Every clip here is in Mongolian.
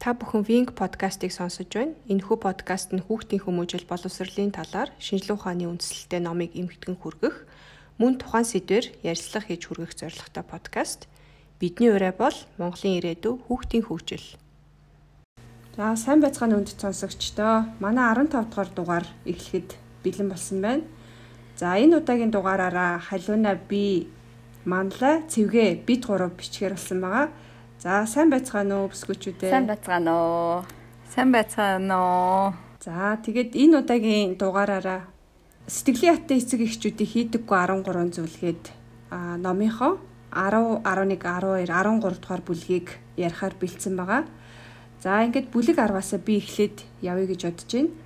Та бүхэн Wing подкастыг сонсож байна. Энэхүү подкаст нь хүүхдийн хүмүүжил боловсролын талаар шинжилгээ ухааны үндслэлтэй номыг эмгэгдэн хүргэх, мөн тухайн сэдвээр ярилцлага хийж хүргэх зорилготой подкаст. Бидний ураа бол Монголын ирээдүй хүүхдийн хөгжил. За сайн байцгаана үнд сонсогчдоо. Манай 15 дугаар дугаар эхлэхэд бэлэн болсон байна. За энэ удаагийн дугаараараа халиуна би манлай цэвгэ бид гурав бичгээр болсон байгаа. За сайн байцгаана уу бүсгүүчүүдээ. Сайн байцгаана уу. Сайн байцгаана уу. За тэгээд энэ удаагийн дугаараараа сэтгэлийн хаттай эцэг эхчүүдийн хийдэггүй 13 зүйлгээд а номынхоо 10, 11, 12, 13 дугаар бүлгийг ярихаар бэлдсэн байгаа. За ингээд бүлэг 10-аас би эхлээд явъя гэж бодож байна.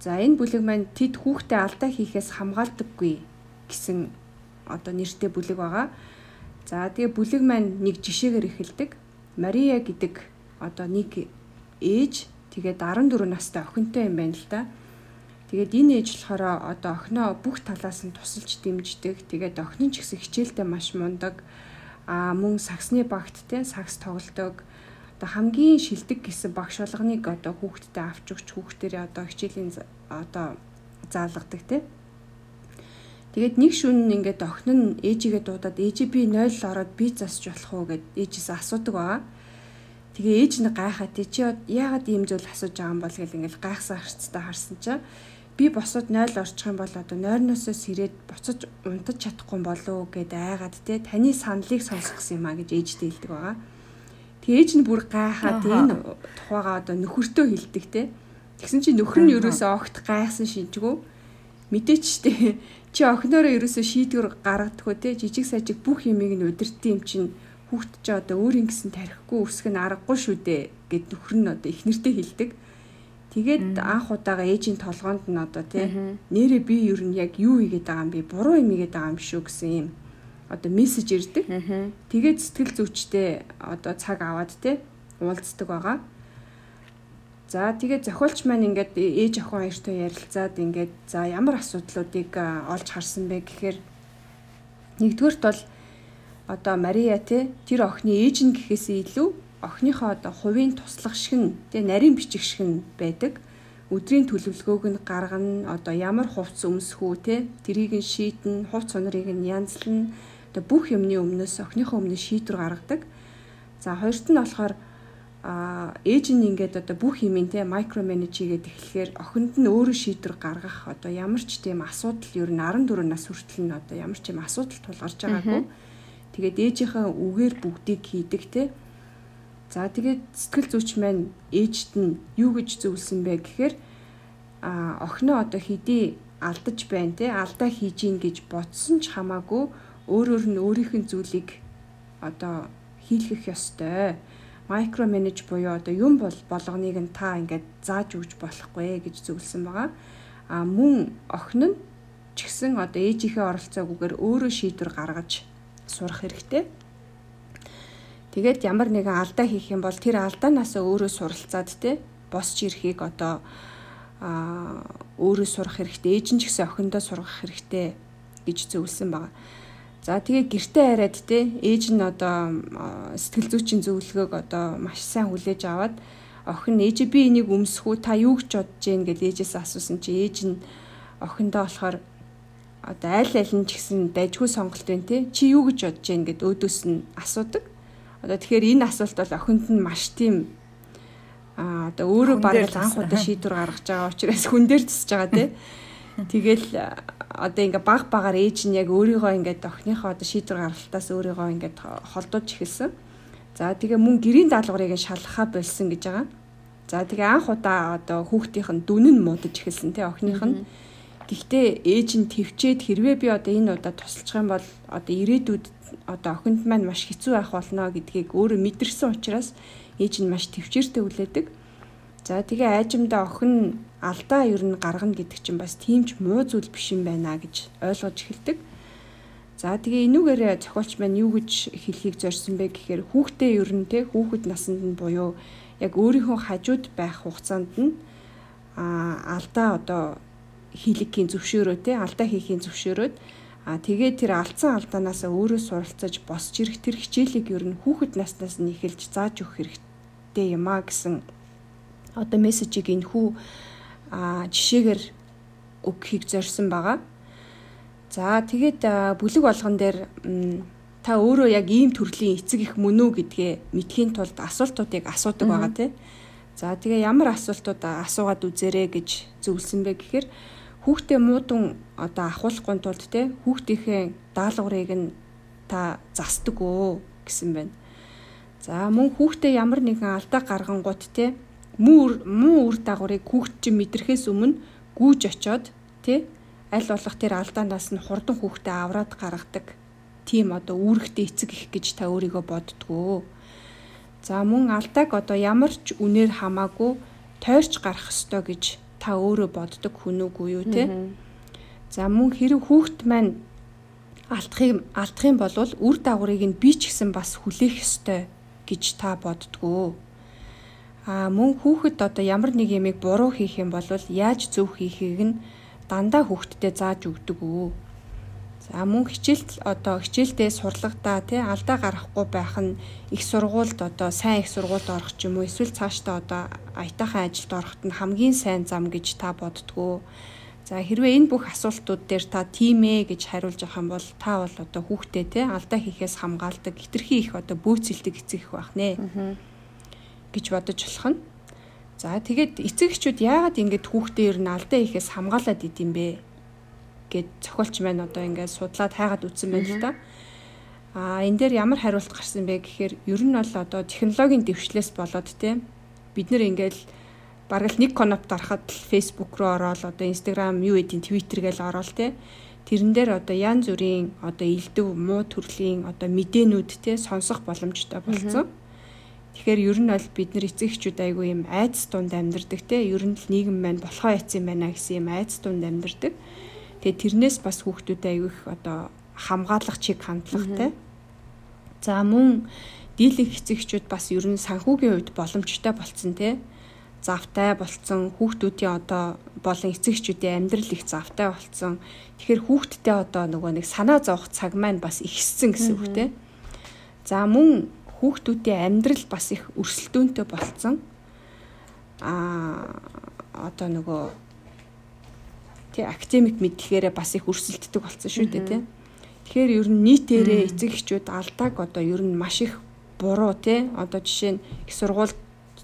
За энэ бүлэг маань тэд хүүхдээ алдаа хийхээс хамгаалдаггүй гэсэн одоо нэртэй бүлэг байгаа. За тэгээ бүлэг маань нэг жишээгээр эхэлдэг. Мария гэдэг одоо нэг ээж тэгээд 14 настай охинтой юм байна л да. Тэгээд энэ ээж болохоор одоо охиноо бүх талаас нь тусалж дэмждэг. Тэгээд охин ч гэсэн хичээлдээ маш мундаг. Аа мөн саксны багт те сакс тоглодог. Одоо хамгийн шилдэг гэсэн багш болгоныг одоо хүүхдтэй авч өгч хүүхдэрээ одоо хичээлийн одоо заалгадаг те. Тэгээд нэг шөнө ингээд охин нь ээжигээ дуудаад ээжи би 0 ороод би засч болох уу гэд ээжээс асуудаг байгаа. Тэгээ ээж нь гайхаа тий чи яагаад ийм зүйл асууж байгаа юм бол гэл ингээд гайхсан харцтай харсан чинь би босоод 0 орчих юм бол одоо нойрноосоо сэрээд буцаж унтаж чадахгүй болов гэд айгаад тий таны саналыг сонсох гэсэн юм а гэж ээжтэй хэлдэг байгаа. Тэгээ ээж нь бүр гайхаад энэ тухайгаа одоо нөхөртөө хэлдэг тий. Тэгсэн чинь нөхөр нь ерөөсөө огт гайхсан шинжгүй мэдээч штэ чи охиноороо ерөөсөө шийдвэр гаргадаггүй те жижиг сажиг бүх юмыг нь удирдсан юм чинь хүүхд чи одоо өөрийн гэсэн тархихгүй өсгөх нь аргагүй шүү дээ гэд нөхөр нь одоо их нэртэй хэлдэг. Тэгээд анх удаага ээжийн толгоонд нь одоо тий нэрээ би ер нь яг юу хийгээд байгаа юм би буруу юм хийгээд байгаа юм шүү гэсэн юм одоо мессеж ирдэг. Тэгээд сэтгэл зүйчтэй одоо цаг аваад тий уулздаг байгаа. За тэгээ зохиолч маань ингээд ээж охин хоёртой ярилцаад ингээд за ямар асуудлуудыг олж харсан бэ гэхээр нэгдүгürt бол одоо Мария те тэр охины ээж нь гэхээсээ илүү охиныхоо одоо хувийн туслах шиг нь те нарийн бичих шиг нь байдаг. Өдрийн төлөвлөгөөг нь гаргана, одоо ямар хувцас өмсөх үү те тэрийг нь шийдэн, хувц цунрыг нь янзлна. Одоо бүх юмны өмнөөс охиныхоо өмнөөс шийдвэр гаргадаг. За хоёрт нь болохоор а ээж нь ингээд одоо бүх юмын те микро менеж хийгээд эхлэхээр охинд нь өөрөө шийдвэр гаргах одоо ямар ч тийм асуудал ер нь 14 нас хүртэл нь одоо ямар ч юм асуудал тулгарч байгаагүй. Тэгээд ээжийнхээ үгээр бүгдийг хийдэг те. За тэгээд сэтгэл зүйч маань ээжт нь юу гэж зөвлөсөн бэ гэхээр а охиноо одоо хэдий алдаж байна те алдаа хийж ийн гэж бодсон ч хамаагүй өөрөөр нь өөрийнх нь зүйлийг одоо хийлгэх ёстой микро менеж буюу одоо юм бол болгоныг нь та ингээд зааж өгч болохгүй гэж зөвлөсөн байгаа. А мөн охин нь ч гэсэн одоо ээжийнхээ оролцоогүйгээр өөрөө шийдвэр гаргаж сурах хэрэгтэй. Тэгээд ямар нэгэн алдаа хийх юм бол тэр алдаанаас өөрөө суралцаад те босч ирэхийг одоо а өөрөө сурах хэрэгтэй. Ээж нь ч гэсэн охиндоо сургах хэрэгтэй гэж зөвлөсөн байгаа. За тэгээ гэртээ хараад те ээж нь одоо сэтгэл зүйчийн зөвлөгөөг одоо маш сайн хүлээж аваад охин ээж би энийг өмсөх үү та юу гэж бодож гин гэж ээжээс асуусан чи ээж нь охиндоо болохоор одоо аль аль нь ч гэсэн дайггүй сонголт байна те. Чи юу гэж бодож гин гэд өөдөөс нь асуудаг. Одоо тэгэхээр энэ асуулт бол охинд нь маш тийм а одоо өөрөө бараг анх удаа шийдвэр гаргаж байгаа учраас хүн дээр тусаж байгаа те Тэгэл одоо ингээ баг багаар ээж нь яг өөрийгөө ингээд охиныхоо одоо шийдвэр гаргалтаас өөрийгөө ингээд холдуулж эхэлсэн. За тэгээ мөн гэрийн даалгаврыг шалгахаа болсон гэж байгаа. За тэгээ анх удаа одоо хүүхдийнх нь дүн нь муудаж эхэлсэн тий охиных нь. Гэхдээ ээж нь твчээд хэрвээ би одоо энэ удаа тусалчих юм бол одоо ирээдүйд одоо охинд маань маш хэцүү байх болно гэдгийг өөрөө мэдэрсэн учраас ээж нь маш твчээртэй хүлээдэг. За тэгээ айжимдаа охин алдаа ер нь гаргана гэдэг чинь бас тийм ч муу зүйл биш юм байна гэж ойлгож эхэлдэг. За тэгээ энүүгээрээ зохиолч маань юу гэж хэлхийг зорьсон бэ гэхээр хүүхдээ ер нь те хүүхэд наснд нь буюу яг өөрийнхөө хажууд байх хугацаанд нь а алдаа одоо хийлгэхийн зөвшөөрөө те алдаа хийхийн зөвшөөрөөд а тэгээ тэр алдсан алдаанаас өөрөө суралцаж босч ирэх тэр хичээлийг ер нь хүүхэд наснаас нь эхэлж зааж өгөх хэрэгтэй юм а гэсэн одоо мессежийг энхүү а жишээгээр өгөхийг зорьсон байгаа. За тэгээд бүлэг болгон дээр та өөрөө яг ийм төрлийн эцэг их мөн үү гэдгээ мэдхийн тулд асуултуудыг асуудаг байгаа тий. За тэгээ ямар асуултууд асуугаад үзээрэй гэж зөвлөсөн бэ гэхээр хүүхдээ муудун одоо ахуулахгүй тулд тий хүүхдийнхээ даалгаврыг нь та засдаг өө гэсэн байна. За мөн хүүхдээ ямар нэгэн алдаа гаргангууд тий муу муу үр дагаврыг хүүхд чинь мэдрэхээс өмнө гүүж очоод тий аль болох тэр алдаанаас нь хурдан хүүхдээ авраад гаргадаг тийм одоо үүрэгтэй эцэг их гэж та өөрийгөө боддгоо. За мөн алдааг одоо ямар ч үнээр хамаагүй тойрч гарах ёстой гэж та өөрөө боддог хүн үгүй юу те. За мөн хэрэг хүүхэд маань алдахыг алдах юм бол үр дагаврыг нь би ч гэсэн бас хүлээх ёстой гэж та боддгоо. А мөн хүүхэд одоо ямар нэг юмыг буруу хийх юм бол яаж зөв хийхийг нь дандаа хүүхдэд зааж өгдөг үү. За мөн хичээлт одоо хичээлдээ сурлагатаа тий алдаа гарахгүй байх нь их сургуульд одоо сайн их сургуульд орох ч юм уу эсвэл цаашдаа одоо аятайхан ажилд ороход нь хамгийн сайн зам гэж та боддгоо. За хэрвээ энэ бүх асуултууд дээр та тийм ээ гэж хариулж авах юм бол та бол одоо хүүхдээ тий алдаа хийхээс хамгаалдаг хитрхи их одоо бөөцөлдөг эцэг их байх нэ. Гэж бодож болох нь. За тэгээд эцэгчүүд яагаад ингэж хүүхдээ ер нь алдаа хийхээс хамгаалаад идэм бэ гэд зохиолч маань одоо ингээд судлаад хайгаад үтсэн байна л да. А энэ дээр ямар хариулт гарсан бэ гэхээр ер нь бол одоо технологийн дэвшлээс болоод те бид нэр ингээд бараг л нэг конопт дарахад л Facebook руу ороод одоо инстаграм юу гэдгийг твиттер гээл ороод те тэрэн дээр одоо янз бүрийн одоо илдэв муу төрлийн одоо мэдээнүүд те сонсох боломжтой болсон. Mm -hmm Тэгэхээр ер нь бол бид нар эцэг эхчүүд айгүй юм айдас дунд амьдардаг те ер нь л нийгэм маань болохоо яц юм байна гэсэн юм айдас дунд амьдардаг. Тэгээ тэрнээс бас хүүхдүүд айгүй их одоо хамгаалах чиг хандлагатай. За мөн дийлэнх эцэг эхчүүд бас ер нь санхүүгийн үед боломжтой болцсон те завтай болцсон хүүхдүүдийн одоо болон эцэг эхчүүдийн амьдрал их завтай болцсон. Тэгэхээр хүүхдтэй одоо нөгөө нэг санаа зовох цаг маань бас ихссэн гэсэн үг те. За мөн хүүхдүүдийн амьдрал бас их өрсөлдөөнтэй болцсон. Аа одоо нөгөө тий академик мэдлэгээрээ бас их өрсөлддөг болсон шүү дээ тий. Тэгэхээр ер нь нийтээрээ эцэг эхчүүд алдааг одоо ер нь маш их буруу тий. Одоо жишээ нь их сургуульд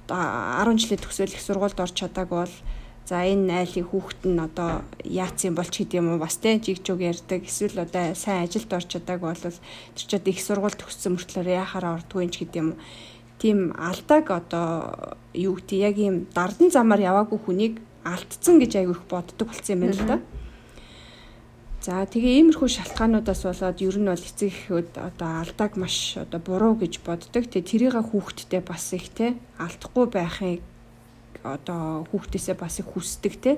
10 жилийн төгсөөл их сургуульд орч чадаагүй бол За энэ айлын хүүхэд нь одоо яац юм болч гэдэг юм уу бас те жиг жуг ярьдаг эсвэл одоо сайн ажилд орч чадааг бол тэр ч одоо их сургууль төгссөн мөртлөө яхаараа ордгүй юм ч гэдэг юм. Тийм алдааг одоо юу гэдэг яг ийм дардан замаар яваагүй хүнийг алдцсан гэж аягүй их боддог болсон юм байна л да. За тэгээ иймэрхүү шалтгаануудаас болоод ер нь бол эцэг эхүүд одоо алдааг маш одоо буруу гэж боддог. Тэгээ тэрийг хүүхдтэй бас их те алдахгүй байхыг одоо хүүхдээсээ бас их хүсдэг те.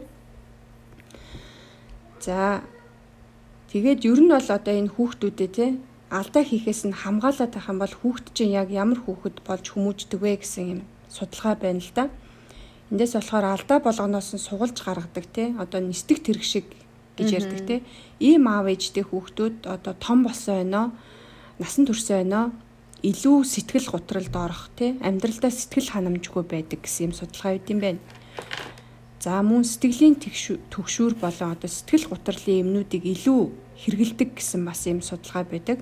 За тэгээд ер нь бол одоо энэ хүүхдүүдээ те алдаа хийхээс нь хамгаалаад байх юм бол хүүхд чинь яг ямар хүүхэд болж хүмүүждэг вэ гэсэн юм судалгаа байна л да. Эндээс болохоор алдаа болгоноос нь сугалж гаргадаг те одоо нисдэг тэрэг шиг гэж ярьдаг те. Ийм аав ээжтэй хүүхдүүд одоо том болсон байна оо насан турш байна оо илүү сэтгэл гутралд орох тий амьдралдаа сэтгэл ханамжгүй байдаг гэсэн юм судалгаа үүд юм байна. За мөн сэтгэлийн төгшүүр болон одоо сэтгэл гутралын юмнуудыг илүү хэрэгэлдэг гэсэн бас юм судалгаа байдаг.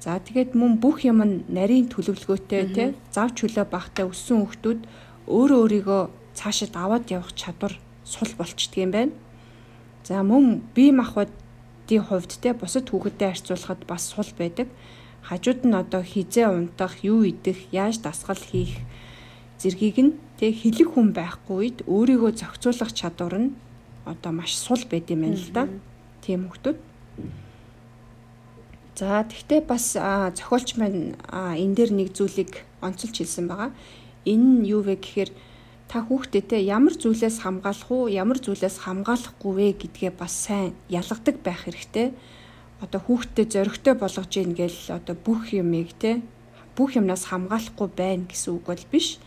За тэгээд мөн бүх юм нь нарийн төлөвлөгөөтэй тий зав чөлөө багтаа өссөн хүмүүс өөрөө өөрийгөө цаашид аваад явах чадвар сул болчдөг юм байна. За мөн бие махбодын хувьд те бусад хүүхэдтэй харьцуулахад бас сул байдаг хажууд нь одоо хизээ унтах, юу идэх, яаж дасгал хийх зэргийг нь тэг хэлэг хүн байхгүй үед өөрийгөө зохицуулах чадвар нь одоо маш сул байд юм байна л да. Тийм хүмүүс. За тэгтээ бас зохиолч маань энэ дээр нэг зүйлийг онцолж хэлсэн байгаа. Энэ нь юу вэ гэхээр та хүүхдэдээ ямар зүйлээс хамгаалах уу, ямар зүйлээс хамгаалахгүй вэ гэдгээ бас сайн ялгадаг байх хэрэгтэй одоо хүүхдэд зоригтой болгож ийн гэл одоо бүх юмыг те бүх юмнаас хамгаалахгүй байна гэсэн үг бол биш.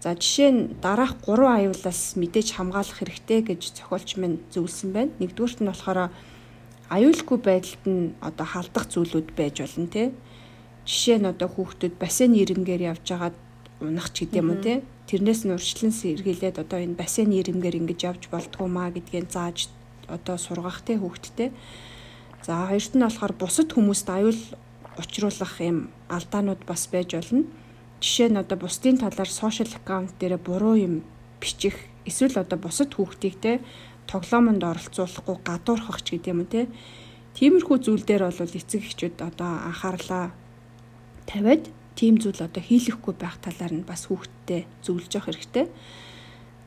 За жишээ нь дараах 3 аюулаас мэдээж хамгаалах хэрэгтэй гэж зохиолч минь зөвлөсөн байна. Нэгдүгüрт нь болохоор аюулгүй байдалд нь одоо халдах зүйлүүд байж болно те. Жишээ нь одоо хүүхдүүд бассейн ирэмгээр явж байгаад унах ч гэдэм үү те тэрнээс нь урьдчилан сэргийлээд одоо энэ бассейн ирэмгээр ингэж явж болдгоо маа гэдгийг зааж одоо сургах те хүүхдтэй за хоёрт нь болохоор бусад хүмүүст аюул учруулах юм алдаанууд бас байж болно жишээ нь одоо бусдын талаар сошиал аккаунт дээр буруу юм бичих эсвэл одоо бусад хүүхдийг те тоглоомонд оролцуулахгүй гадуурхах ч гэдэм үү те тиймэрхүү зүйл дээр бол эцэг эхчүүд одоо анхаарлаа тавиад тийм зүйл одоо хийлэхгүй байх талаар нь бас хүүхдтэй зөвлөж явах хэрэгтэй.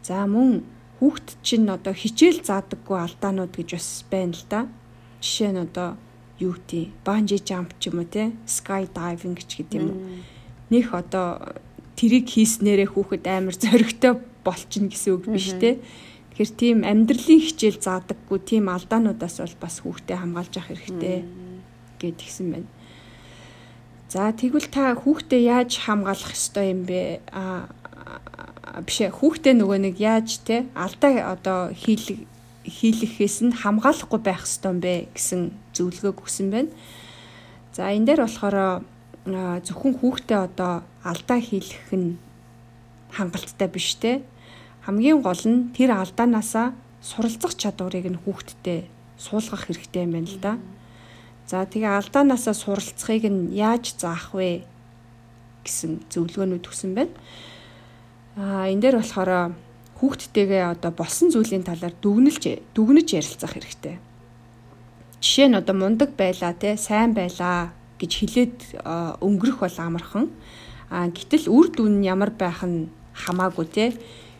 За мөн хүүхд чинь одоо хичээл заадаггүй алдаанууд гэж бас байна л да. Жишээ нь одоо юу гэдэг банжи жамп ч юм уу те скай дайвинг ч гэдэг юм уу. Нэх одоо тэрийг хийснээрээ хүүхэд амар зоригтой болчихно гэсэн үг биш те. Тэгэхээр тийм амьдралын хичээл заадаггүй тийм алдаануудаас бол бас хүүхдээ хамгаалж явах хэрэгтэй гэд гисэн байна. За тэгвэл та хүүхдээ яаж хамгаалах ёстой юм бэ? А биш ээ хүүхдээ нөгөө нэг яаж те алдаа одоо хийлэг хийлэхээс нь хамгаалахгүй байх ёстой юм бэ гэсэн зөвлөгөө өгсөн байна. За энэ дээр болохоор зөвхөн хүүхдээ одоо алдаа хийлгэх нь хангалттай биш те. Хамгийн гол нь тэр алдаанаасаа суралцах чадварыг нь хүүхдтэй суулгах хэрэгтэй юм байна л да. За тэгээ алдаанаасаа суралцахыг нь яаж заах вэ гэсэн зөвлөгөөнүүд өгсөн байна. Аа энэ дээр болохоор хүүхдтэйгээ одоо болсон зүйлийн талаар дүгнэлж дүгнэж ярилцах хэрэгтэй. Жишээ нь одоо мундаг байлаа те сайн байлаа гэж хэлээд өнгөрөх бол амархан. Аа гэтэл үр дүн нь ямар байх нь хамаагүй те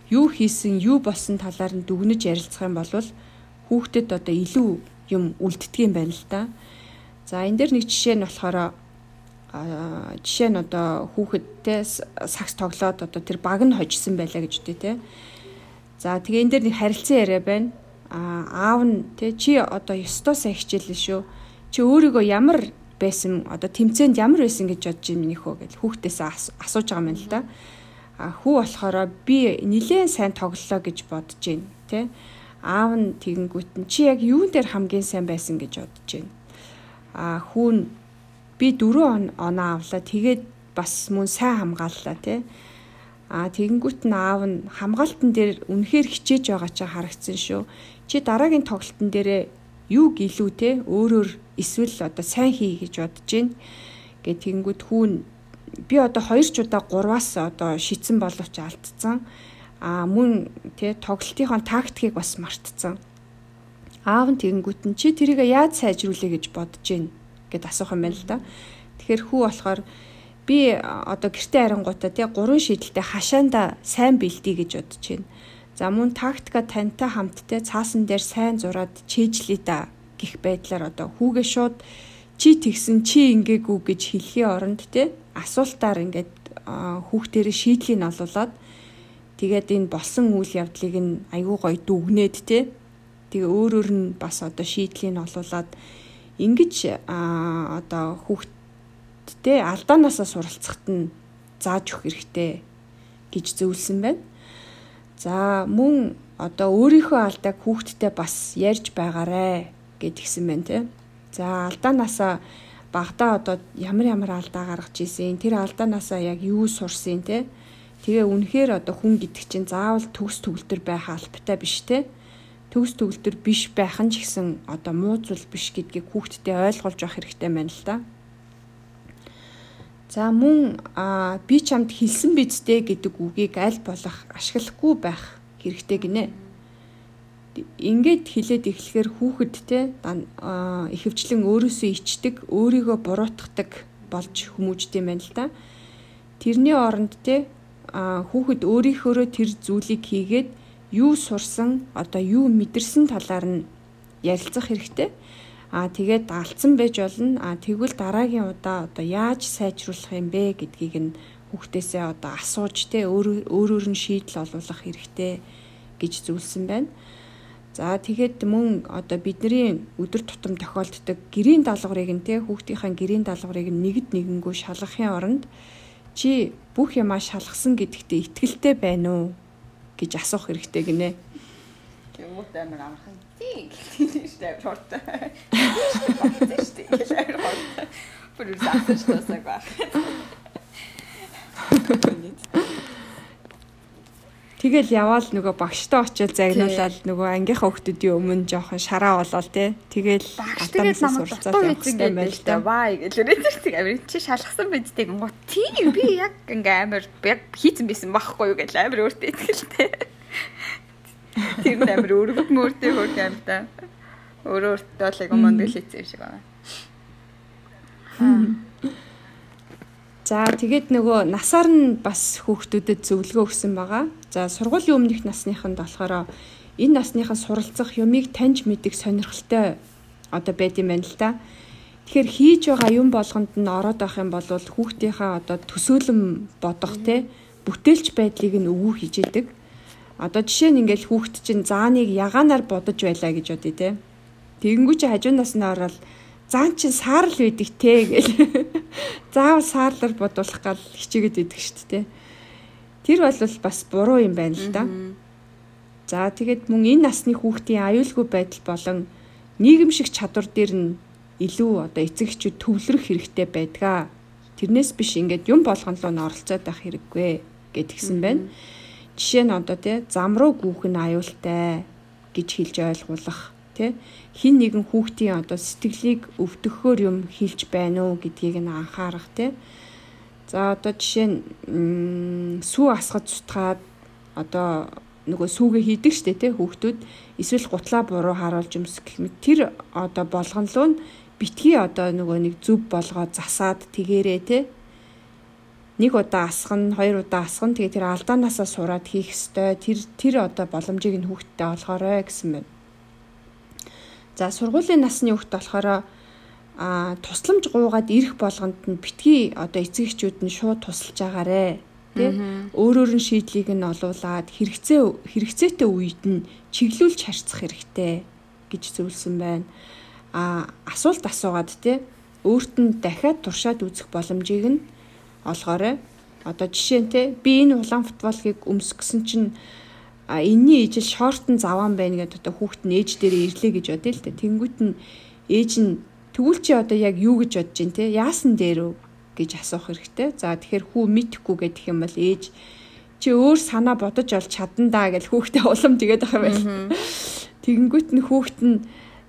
юу хийсэн юу болсон талаар нь дүгнэж ярилцах юм бол хүүхдэд одоо илүү юм үлддэг юм байна л да. За энэ дээр нэг жишээ нь болохоор жишээ нь одоо хүүхэдтэй сакс тоглоод одоо тэр баг нь хожсон байлаа гэж үтэй те. За тэгээ энэ дээр нэг харилцан яриа байна. А аав нь те чи одоо ёстоосаа хичээлээ шүү. Чи өөрийгөө ямар байсан одоо тэмцээнд ямар байсан гэж бодож юм нөхөө гэж хүүхдээсээ асууж байгаа юм л да. А хүү болохоор би нилээн сайн тоглолоо гэж бодож байна те. Аав нь тэгэнгүүт нь чи яг юун дээр хамгийн сайн байсан гэж бодож байна а хүүн би 4 оноо авлаа тэгээд бас мөн сайн хамгааллаа тий а тэгэнгүүт нь аав нь хамгаалтан дээр үнэхээр хичээж байгаа чи харагдсан шүү. Чи дараагийн тоглолтын дээрээ юу гэлүү те? Өөрөөр эсвэл одоо сайн хий гэж бодож гин. Гэ тэгэнгүүт хүүн би одоо хоёр ч удаа гурваас одоо шийдсэн боловч алдсан. А мөн те тоглолтынхон тактикийг бас мартцсан аав нь тэгэнгүүт нь чи тэрийг яаж сайжруулъя? гэж бодож гин. Гэд асуух юм байна л да. Тэгэхээр хүү болохоор би одоо гэртээ харангуудаа тий гурван шийдэлтэй хашаанда сайн бэлдээ гэж бодож байна. За мөн тактика тантай хамттай цаасан дээр сайн зураад чийжлээ да гих байдлаар одоо хүүгээ шууд чи тэгсэн чи ингээгүй гэж хэлхийн оронд тий асуултаар ингээд хүүхдэрээ шийдлийг нь олуулад тэгээд энэ болсон үйл явдлыг нь айгүй гоё дүгнээд тий Тэгээ өөрөөр нь бас одоо шийдлийг нь олуулад ингэж одоо хүүхдтэй алдаанаасаа суралцахад нь зааж өгөх хэрэгтэй гэж зөвлөсөн байна. За мөн одоо өөрийнхөө алдааг хүүхдтэй бас ярьж байгаарэ гэдгийгсэн байна те. За алдаанаасаа багада одоо ямар ямар алдаа гаргаж ийсэн тэр алдаанаасаа яг юу сурсан те. Тэгээ үнэхээр одоо хүн гэдэг чинь заавал төгс төгөлтөр байх албатай биш те төгс төгөлдөр биш байх нь ч гэсэн одоо муу зүйл биш гэдгийг хүүхдтэй ойлгуулж авах хэрэгтэй байна л да. За мөн би чамд хэлсэн бидтэй гэдэг үгийг аль болох ашиглахгүй байх хэрэгтэй гинэ. Ингээд хэлээд эхлэхээр хүүхэд те ихэвчлэн өөрөөсөө ичдэг, өөрийгөө буруутгадаг болж хүмүүждэг юм байна л да. Тэрний оронд те хүүхэд өөрийнхөөрөө тэр зүйлийг хийгээд юу сурсан одоо юу мэдэрсэн талаар нь ярилцах хэрэгтэй. Аа тэгээд алдсан байж болно. Аа тэгвэл дараагийн удаа одоо яаж сайжруулах юм бэ гэдгийг нь хүүхдээсээ одоо асууж те өөрөөр нь шийдэл олуулах хэрэгтэй гэж зүйлсэн байна. За тэгээд мөн одоо бидний өдөр тутам тохиолддог гэрийн даалгаврыг нь те хүүхдийнхээ гэрийн даалгаврыг нэгд нэгэнгүү шалгахын оронд чи бүх юмаа шалгасан гэдэгтээ итгэлтэй байна уу гэж асуух хэрэгтэй гинэ. Тэгмүүд амар амархан тий штэ шортой. Штэ гэж амар. Бүр үсээс штэ баг. Тэгэл яваал нөгөө багштай очиод загнуулаад нөгөө ангийнхаа хүмүүсийн өмнө жоохон шараа болол те. Тэгэл намайг дутуу хийсэн байл да. Ваа гэж үрээдэрсэг амир чи шалгасан бидтэй гоо. Тийм би яг ингээ амир яг хийцэн байсан байхгүй юу гэж амир өөртөө итгэлтэй. Тэр амир өргөд мөрдөө хөрг амир та. Өөрөө өөртөө л яг мондол хийцэн юм шиг байна. За тэгээд нөгөө насаар нь бас хүүхдүүдэд зөвлөгөө өгсөн байгаа. За сургуулийн өмнөх насныханд болохоор энэ насныхан суралцах юмыг таньж мэдэх сонирхолтой одоо байд юм байна л та. Тэгэхээр хийж байгаа юм болгонд нь ороод байх юм бол хүүхдийнхээ одоо төсөөлөн бодох те бүтээлч байдлыг нь өвөө хийж идэг. Одоо жишээ нь ингээл хүүхд чинь зааныг ягаанаар бодож байлаа гэж бодъё те. Тэгэнгүүт чи хажуунаас нь ороод заан чин саарл байдаг те гэл. Заавал саарлаар бодуулах гал хичээгээд байдаг шүү дээ. Тэр бол бас буруу юм байна л да. За тэгээд мөн энэ насны хүүхдийн аюулгүй байдал болон нийгэмшиг чадвар дээр нь илүү одоо эцэгчүүд төвлөрөх хэрэгтэй байдгаа. Тэрнээс биш ингээд юм болгон руу н оролцоод байх хэрэггүй гэдгсэн байна. Жишээ нь одоо тий зам руу гүүх нь аюултай гэж хэлж ойлгуулах тий хин нэгэн хүүхдийн одоо сэтгэлийг өвдөхөөр юм хэлж байна уу гэдгийг нь анхаарах тий за одоо жишээ нь сүү асгаж сутгаад одоо нөгөө сүүгээ хийдэг штэ тий хүүхдүүд эсвэл гутлаа буруу харуулж юмс гэх мэт. Тэр одоо болгонлоо нь битгий одоо нөгөө нэг зүв болгоод засаад тэгэрээ тий нэг удаа асгана, хоёр удаа асгана. Тэгээ тэр алдаанаасаа сураад хийх ёстой. Тэр тэр одоо боломжийг нь хүүхдтэй олгоорой гэсэн байна. За сургуулийн насны хүүхд болохоор а тусламж гуугаад ирэх болгонд нь битгий одоо эцэг эхчүүд нь шууд тусалж агаарэ тий өөрөөр нь шийдлийг нь олуулад хэрэгцээ хэрэгцээтэй үед нь чиглүүлж харьцах хэрэгтэй гэж зөвлөсөн байна. А асуулт асуугаад тий өөрт нь дахиад туршаад үзэх боломжийг нь олгоорой. Одоо жишээ нь тий би энэ улаан футболгийг өмсгсөн чинь а энэний ижил шортон заваан байна гэдээ одоо хүүхэд нь ээж дээрээ ирлээ гэж бодъё л дээ. Тэнгүүт нь ээж нь тэгвэл чи одоо яг юу гэж бодож байна те яасан дээр үү гэж асуух хэрэгтэй. За тэгэхээр хүү мэдхгүй гэдэг юм бол ээж чи өөр санаа бодож олж чадна да гэж хүүхдээ улам тэгээд ах юм байл. Тэгэнгүүт нь хүүхэд нь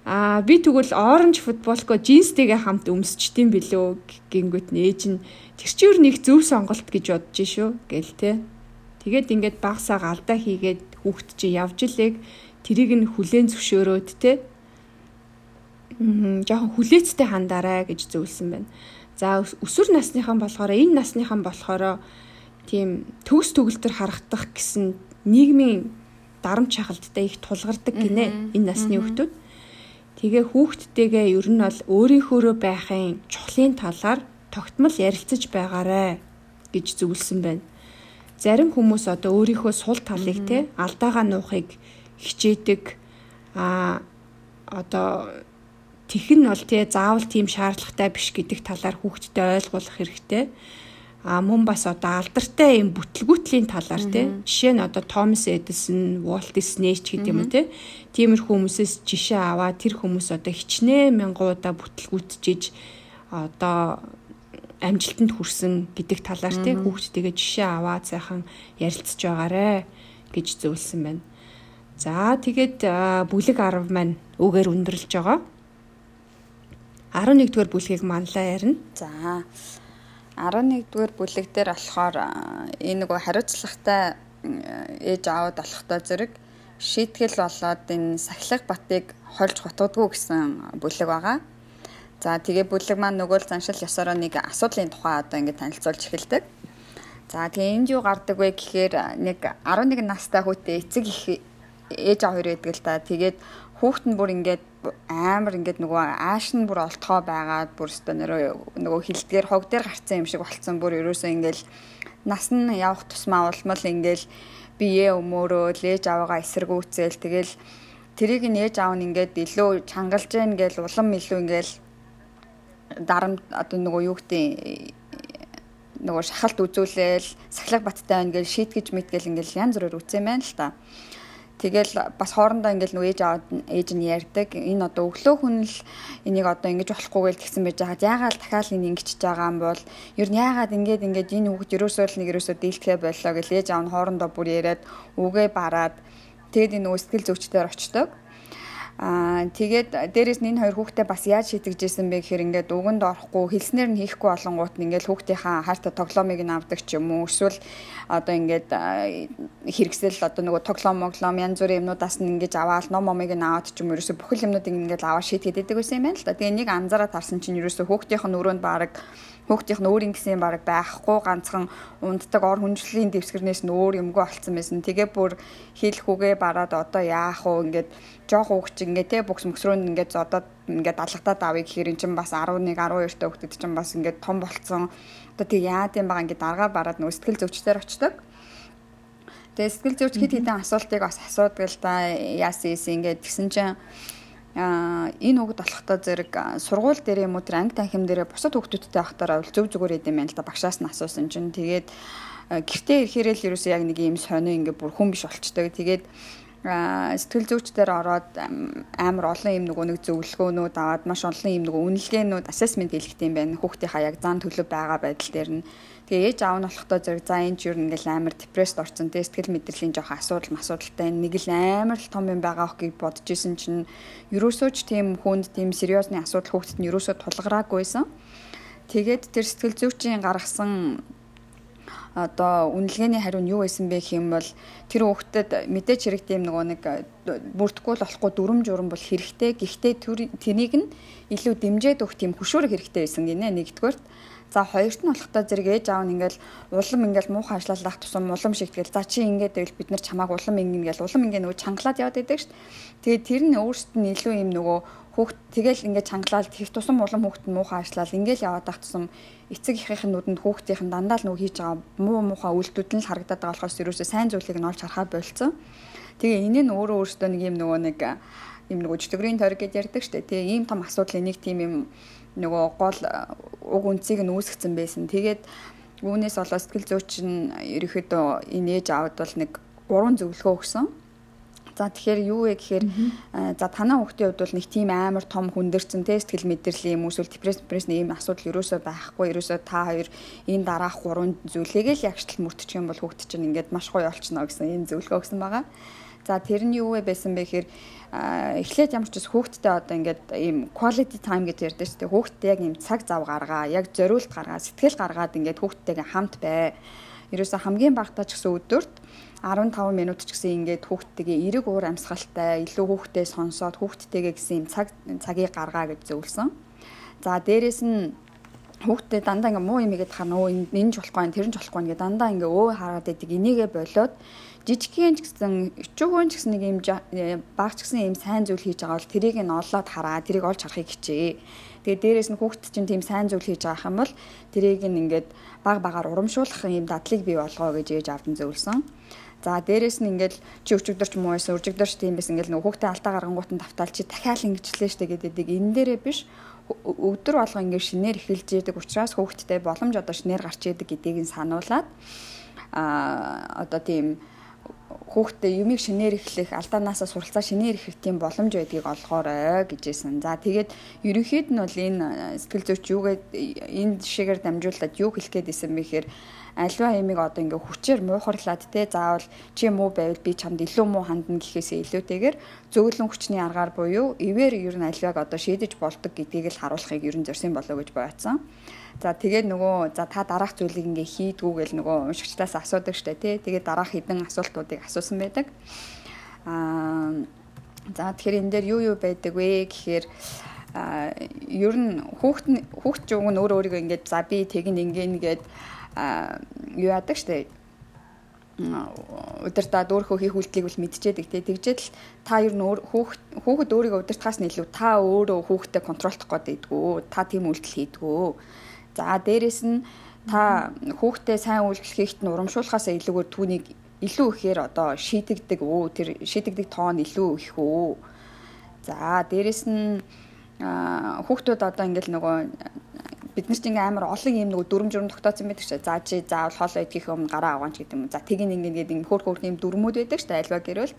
аа би тэгвэл оранж футболко джинстэйгээ хамт өмсчтiin билүү гингүүт нь ээж нь тэр чи юу нэг зөв сонголт гэж бодож шүү гэл те. Тэгээд ингээд багсаа галдаа хийгээд хүүхд чи явж илэг тэрийг нь хүлээн зөвшөөрөөд те жоохон хүлээцтэй хандаарай гэж зөвлөсөн байна. За өсвөр насныхан болохоор энэ насныхан болохоор тийм төгс төгөлтөр харагдах гэсэн нийгмийн дарамт шахалттай их тулгардаг гинэ энэ насны хүүхдүүд. Тэгээ хүүхдтэйгээ ер нь бол өөрийнхөөрөө байхын чухлын талаар тогтмол ярилцаж байгаарэ гэж зөвлөсөн байна. Зарим хүмүүс одоо өөрийнхөө сул талыг те алдаагаа нуухыг хичээдэг а одоо тэх нь бол те заавал тийм шаардлагатай биш гэдэг талаар хүүхдэд ойлгуулах хэрэгтэй. А мөн бас одоо алдартай юм бүтлгүүтлийн талаар те. Жишээ нь одоо Томас Эдисон, Walt Disney ч гэдэг юм уу те. Тиймэр хүмүүсээс жишээ аваад тэр хүмүүс одоо хичнээн мянгуудаа бүтлгүүтжиж одоо амжилтанд хүрсэн гэдэг талаар тий хүүхдтэйгээ жишээ аваад сайхан ярилцж байгаарэ гэж зөвлөсөн байна. За тэгээд бүлэг 10 маань үгээр өндөрлж байгаа. 11 дугаар бүлгийг манлаа ярина. За 11 дугаар бүлэг дээр болохоор энэ нөгөө хариуцлагатай ээж аавд олохтой зэрэг шийтгэл болоод энэ сахилга батыг хольж гутгадгүй гэсэн бүлэг байгаа. За тэгээ бүлэг маань нөгөө л заншил ёсороо нэг асуудлын тухай одоо ингэ танилцуулж эхэлдэг. За тэгээ энд юу гардаг вэ гэхээр нэг 11 настай хүүтэй эцэг их ээж аав хоёр байдаг л да. Тэгээд хүүхэд нь бүр ингээд амар ингээд нөгөө ааш нь бүр олтгоо байгаад бүр өстө нөрөө нөгөө хилдгээр хог дээр гарцсан юм шиг болцсон бүр ерөөсөө ингээл нас нь явах тусмаа улмал ингээл бие өмөөрөө лээж аваагаа эсэргүүцэл тэгэл тэрийг нээж аав нь ингээд илүү чангалж гэн гээл улам илүү ингээл дарамт одоо нөгөө юу гэдэг нөгөө шахалт үзүүлээл сахлаг баттай байна гэж шийтгэж мэдгээл ингээл янз бүрээр үтсэн байна л та. Тэгэл бас хоорондоо ингээл нөө ээж аваад ээж нь ярьдаг. Энэ одоо өглөө хүн л энийг одоо ингэж болохгүй гэж тэгсэн байж хаад яагаад дахиад энэ ингэчихэж байгаа юм бол ер нь яагаад ингэж ингэж энэ хүүхд ерөөсөө л нэг ерөөсөө дийлдэхэ боллоо гэж ээж аав нь хоорондоо бүр яриад үгээ бараад тэгэд энэ сэтгэл зүйчдээр очдог. Аа тэгээд дээрэс нь энэ хоёр хүүхдээ бас яаж шийтгэжсэн бэ гэхээр ингээд уганд орохгүй хэлснээр нь хийхгүй болонгууд нь ингээд хүүхдийнхаа хайртай тоглоомыг нь авдаг ч юм уу эсвэл одоо ингээд хэрэгсэл одоо нөгөө тоглоом моглоом янз бүрийн юмнуудаас нь ингээд аваад ном момыг нь аваад ч юм уу ерөөсө бүхэл юмнуудыг ингээд аваад шийтгэдэг байсан юм байна л да. Тэгээ нэг анзаараад харсан чинь ерөөсө хүүхдийнх нь өрөөнд баг хүүхдийнх нь өөр ингэсэн баг байхгүй ганцхан унддаг ор хүнжлийн дэвсгэрнээс нь өөр юмгүй болцсон байсан. Тэгээ бүр хийх хүүгээ бараад одоо яах вэ ингээд жоох хүүхч ингээд те бүкс мөсрөөнд ингээд зодоод ингээд алгадаад авъя гэхээр эн чинь бас 11 12 та хүүхдэд чинь бас ингээд том болцсон. Одоо тэг яад юм байгаа ингээд даргаа бараад нөө сэтгэл зүйчдэр очдог. Тэгээ сэтгэл зүйч хэд хэдэн асуултыг бас асуудаг л да яасан юм ингээд тэгсэн чинь а энэ хүүхэд болохдоо зэрэг сургууль дээр юм уу тэр анги танхим дээр бусад хүүхдүүдтэй ахтараа зөв зүгээр идэм байл та багшаас нь асуусан чинь тэгээд гэртээ ирэхээр л ерөөсөө яг нэг юм сонио ингээ бүр хүн биш болчтой. Тэгээд сэтгэл зүйчдэр ороод амар олон юм нөгөө нэг зөвлөгөөнүүд аваад маш олон юм нөгөө үнэлгээнүүд assessment хийлгэх юм байна. Хүүхдийнхаа яг зан төлөв байгаа байдал дээр нь Тэгээ ээж аав нь болохдоо зэрэг за энэ ч юу ингээл амар депресд орсон те сэтгэл мэдрэлийн жоох асуудал масуудалтай нэг л амар л том юм байгаа гэж бодож исэн чинь ерөөсөө ч тийм хүнд тийм сериосны асуудал хүүхдэд нь ерөөсөө тулгараагүйсэн. Тэгээд тэр сэтгэл зүйчийн гаргасан одоо үнэлгээний хариу нь юу байсан бэ гэх юм бол тэр хүүхдэд мэдээч хэрэг тийм нөгөө нэг бүрдэхгүй л болохгүй дүрм журм бол хэрэгтэй. Гэхдээ тэрийг нь илүү дэмжиж өгөх тийм хөшөөрөх хэрэгтэй байсан гинэ нэгдүгээрт. За хоёрт нь болохтой зэрэг ээж аав нь ингээл улам ингээл муухай ажиллалах тусам улам шигтгэл за чи ингээд байвал бид нар чамааг улам ингэн ингээл улам ингээ нөгөө чангалаад яваад байдаг дээ. Тэгээд тэр нь өөрсдөд нь илүү юм нөгөө хүүхд тэгэл ингээд чангалаад тех тусам улам хүүхд нь муухай ажиллал ингээл яваад ах тусам эцэг эхийнхээ нүдэнд хүүхдийн дандаа л нөгөө хийж байгаа муу муухай үйлдэлүүд нь л харагдаад байгаа болохоос ерөөсөө сайн зүйлийг нь олж харахаа болцсон. Тэгээ энэ нь өөрөө өөртөө нэг юм нөгөө нэг юм нөгөө чөтгөрийн тойрог гэж ярьдаг дээ. Тэгээ ийм том асуудлын нэг тийм юм нөгөө гол уг үнцийг нь үүсгэсэн байсан. Тэгээд үүнээс болоод сэтгэл зүйч нь ерөөхдөө энэ ээж аавд бол нэг гурван зөвлөгөө өгсөн. За тэгэхээр юу вэ гэхээр за танаа хүүхдийн хувьд бол нэг тийм амар том хүндэрсэн те сэтгэл мэдрэлийн юм эсвэл депресс депрессний ийм асуудал ерөөсөө байхгүй ерөөсөө та хоёр энэ дараах гурван зүйлийг л ягштал мөртчих юм бол хүүхд чинь ингээд маш гоё олчихно гэсэн ийм зөвлөгөө өгсөн байгаа. За тэр нь юу вэ байсан бэ гэхээр эхлээд ямар ч ус хүүхдтэй одоо ингээд ийм quality time гэж ярьдаг шүү дээ. Хүүхдтэй яг ийм цаг зав гаргаа, яг зориулт гаргаа, сэтгэл гаргаад ингээд хүүхдтэйгээ хамт бай. Ерөөсө хамгийн багтаа ч гэсэн өдөрт 15 минут ч гэсэн ингээд хүүхдтэйгээ эрэг уур амьсгалтай, илүү хүүхдтэй сонсоод хүүхдтэйгээ гэсэн ийм цаг цагийг гаргаа гэж зөвлөсөн. За дээрэс нь хүүхдээ дандаа ингээ муу юм игээд хаа нөө энэ ч болохгүй тэр нь ч болохгүй ингээ дандаа ингээ өө хараад идэг энийгээ болоод жижигхэн ч гэсэн өчүүгөн ч гэсэн нэг юм э, баг ч гэсэн юм сайн зүйл хийж байгаа бол тэрийг нь олоод хараа тэрийг олж харахыг хичээ. Тэгээ дээрэс нь хүүхд чинь тийм сайн зүйл хийж байгаа юм бол тэрийг нь ингээд баг багаар урамшуулах юм дадлыг бий болгоо гэж ээж авдан зөвлөсөн. За дээрэс нь ингээл чи өчигдөрч муу байсан өчигдөрч тийм байсан ингээл нөгөө хүүхдээ алдаа гаргангуут нь давтаал чи дахиад ингэжлээ штэ гэдэг энэ дээрээ биш өдөр болго ингээд шинээр эхэлж яадаг учраас хүүхдтэй боломж одоо шинээр гарч яадаг гэдгийг нь сануулад а одоо тийм хүүхдээ юмыг шинээр эхлэх алдаанаасаа суралцаа шинээр эхлэх тийм боломж байдгийг олгоорой гэжсэн. За тэгээд ерөнхийд нь бол энэ сэтгэл зүйч юугээд энэ жишээгээр дамжуулаад юу хэлэх гээд исэн бэ гэхээр альва ямиг одоо ингээ хүчээр муухарлаад те заавал чи муу байвал би чамд илүү муу хандна гэхээсээ илүүтэйгээр зөөлөн хүчний аргаар буюу ивэр ер нь альваг одоо шийдэж болдог гэдгийг л харуулахыг ер нь зорьсон болоо гэж боёцсон. За тэгээд нөгөө за та дараах зүйлийг ингээ хийдгүү гэл нөгөө уншигчдаас асуудаг штэ тий. Тэгээд дараах хідэн асуултуудыг асуусан байдаг. Аа за тэгэхээр энэ дээр юу юу байдаг вэ гэхээр а ер нь хүүхд хүүхд ч уг нь өөр өөрийгөө ингээд за би тэгин ингэн гээд юу яадаг штэ удирдаад өөрөө хийх үйлдэлийг бол мэдчихэдэг тий. Тэгжээд л та ер нь хүүхэд хүүхэд өөрийгөө удирдахаас нь илүү та өөрөө хүүхдэд контролдох гээд идэггүй. Та тийм үйлдэл хийдэггүй За дээрэс нь та хүүхдээ сайн үйлчлэл хийхэд нь урамшуулахаас илүүгээр түүнийг илүү ихээр одоо шийдэгдэг өө тэр шийдэгдэг тоон илүү их өө. За дээрэс нь хүүхдүүд одоо ингээл нөгөө бид нар чинь ингээм амар олон юм нөгөө дүрм журм тогтоосон байдаг шүү. За чи заавал хоолоо идэхих өмнө гараа аваач гэдэг юм. За тийг ингээд ингээд юм хөөх хөөх юм дүрмүүд байдаг шүү. Альва гэрэл.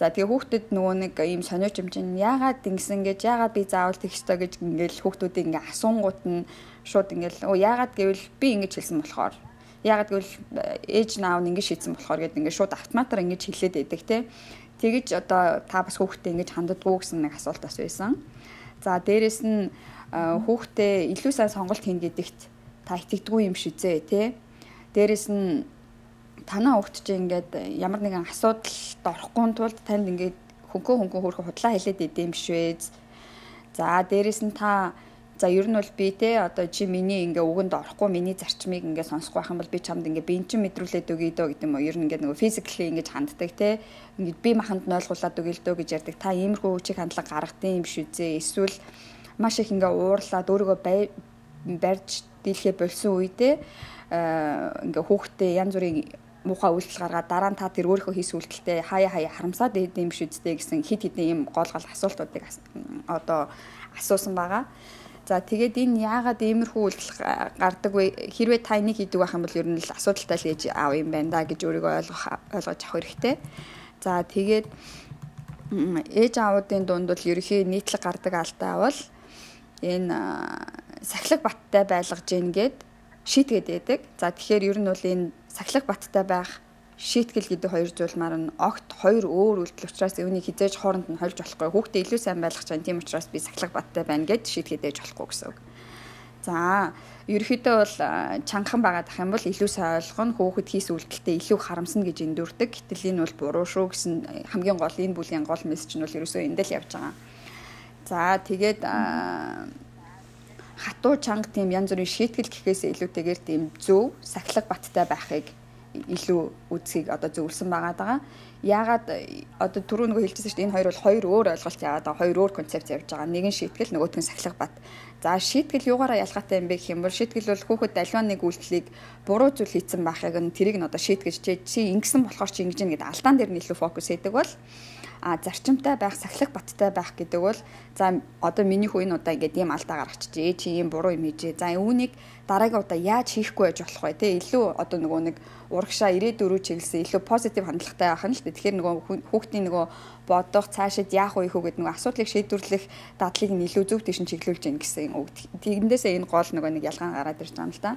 За тэгээ хүүхдэд нөгөө нэг ийм сониуч юм чинь яагаад ингэсэн гэж яагаад би заавал тэгх ёстой гэж ингээд хүүхдүүдийг ингээ асуунгууд нь шууд ингээд оо яагаад гэвэл би ингэж хэлсэн болохоор яагаад гэвэл ээж наав нь ингэж шийдсэн болохоор гэдэг ингээд шууд автоматар ингэж хэлээд байдаг те. Тэгэж одоо та бас хүүхдээ ингэж ханддаггүй гэсэн нэг асуулт бас байсан. За дээрэс нь хүүхдээ илүү сайн сонголт хийн гэдэгт та итгэдэггүй юм шизээ тий. Дээрэс нь танаа хүүхд чинь ингээд ямар нэгэн асуудалд орохгүй тулд танд ингээд хөнгөө хөнгөө хөрхө худлаа хэлээд идэм биш вэ. За дээрэс нь та За ер нь бол би те одоо чи миний ингээ үгэнд орохгүй миний зарчмыг ингээ сонсохгүй байх юм бол би чамд ингээ би эн чин мэдрүүлээд өгье дөө гэдэг юм уу. Ер нь ингээ нөгөө физикли ингээ ханддаг те. Ингээ би маханд ойлгуулад өгье л дөө гэж ярьдаг. Та иймэрхүү хүчиг хандлага гаргадсан юм биш үзээ. Эсвэл маш их ингээ уурлаад өөрийгөө барьж дийлхэ болсон үедээ ингээ хүүхдээ янз бүрийн муухай үйлдэл гаргаад дараа нь та тэр өөрийнхөө хийсэн үйлдэлтэй хаяа хаяа харамсаад идэм биш үсттэй гэсэн хит хитэн юм гол гол асуултуудыг одоо асуусан байгаа. За тэгээд энэ яагаад иймэрхүү үйлдэл гардаг вэ? Хэрвээ та энийг хийдэг байх юм бол ер нь л асуудалтай л ээж аав юм байна да гэж өөрийгөө ойлгох ойлгож авах хэрэгтэй. За тэгээд ээж аавуудын дунд бол ерөнхий нийтлэг гардаг алдаа бол энэ сахилаг баттай байлгаж гин гэд шийтгээд байдаг. За тэгэхээр ер нь бол энэ сахилаг баттай байх шийтгэл гэдэг хоёр зүйлмаар нь огт хоёр өөр үйлдэл учраас үүнийг хизээж хооронд нь холж болохгүй. Хүүхдээ илүү сайн байлгах чинь тийм учраас би сахилга баттай байна гэж шийтгэхэд ээж болохгүй гэсэн үг. За ерөөхдөө бол чангахан байгаа дах юм бол илүү сайн ойлгоно хүүхэд хийсэн үйлдэлтэй илүү харамсна гэж эндүрдэг. Гэтэл энэ бол буруу шүү гэсэн хамгийн гол энэ бүлийн гол мессеж нь бол ерөөсөө эндэл явж байгаа. За тэгээд хатуу чанга тийм янз бүрийн шийтгэл гэхээсээ илүүтэйгээр тийм зөв сахилга баттай байхыг илүү үзхийг одоо зөвлөсөн байгаа даа. Яагаад одоо түрүү нөгөө хэлчихсэн шүү дээ энэ хоёр бол хоёр өөр ойлголт яваад байгаа. Хоёр өөр концепц явж байгаа. Нэг нь шийтгэл нөгөөх нь сахилга бат. За шийтгэл юугаараа ялгаатай юм бэ гэх юм бол шийтгэл бол хүүхэд аливаа нэг үйлдэлийг буруу зүйл хийсэн байхыг нь тэрийг нь одоо шийтгэж чи ингэсэн болохоор чи ингэж нэгэд алдаан дээр нь илүү фокус хийдэг бол зарчимтай байх, сахилах баттай байх гэдэг бол за одоо миний хүү энэ удаа ингээд ийм алдаа гаргачихжээ. Чи ийм буруу юм хийжээ. За үүнийг дараагийн удаа яаж хийхгүй байж болох вэ? Тэ илүү одоо нөгөө нэг урагшаа ирээдүрүү чиглэсэн илүү позитив хандлагатай байх нь л тэгэхээр нөгөө хүүхдийн нөгөө бодох цаашид яах вэ гэдэг нөгөө асуудлыг шийдвэрлэх дадлыг нь илүү зөв тийш чиглүүлж гин гэсэн үг. Тэгэндээсээ энэ гол нөгөө нэг ялгаан гараад ирж байгаа юм л да.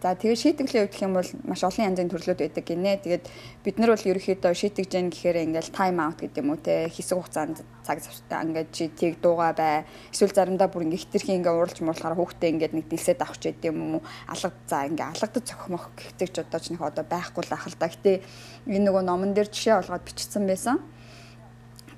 За тэгээ шийтгэлийн хувьд юм бол маш олон янзын төрлүүд байдаг гинэ. Тэгээд бид нар бол ерөөхдөө шийтгэж гэн гэхээр ингээл тайм аут гэдэг юм уу те хэсэг хугацаанд цаг завтай ингээд чи тийг дуугаа бай. Эсвэл заримдаа бүр ингээ хитрхи ингээ уралж муурлахаар хүүхдээ ингээд нэг дэлсэд авах ч гэдэг юм уу. Алга за ингээ алгадад цохимох гэхдээ ч одоо ч нэг одоо байхгүй л ахал та. Гэтэ энэ нөгөө номон дээр жишээ олгоод бичсэн байсан.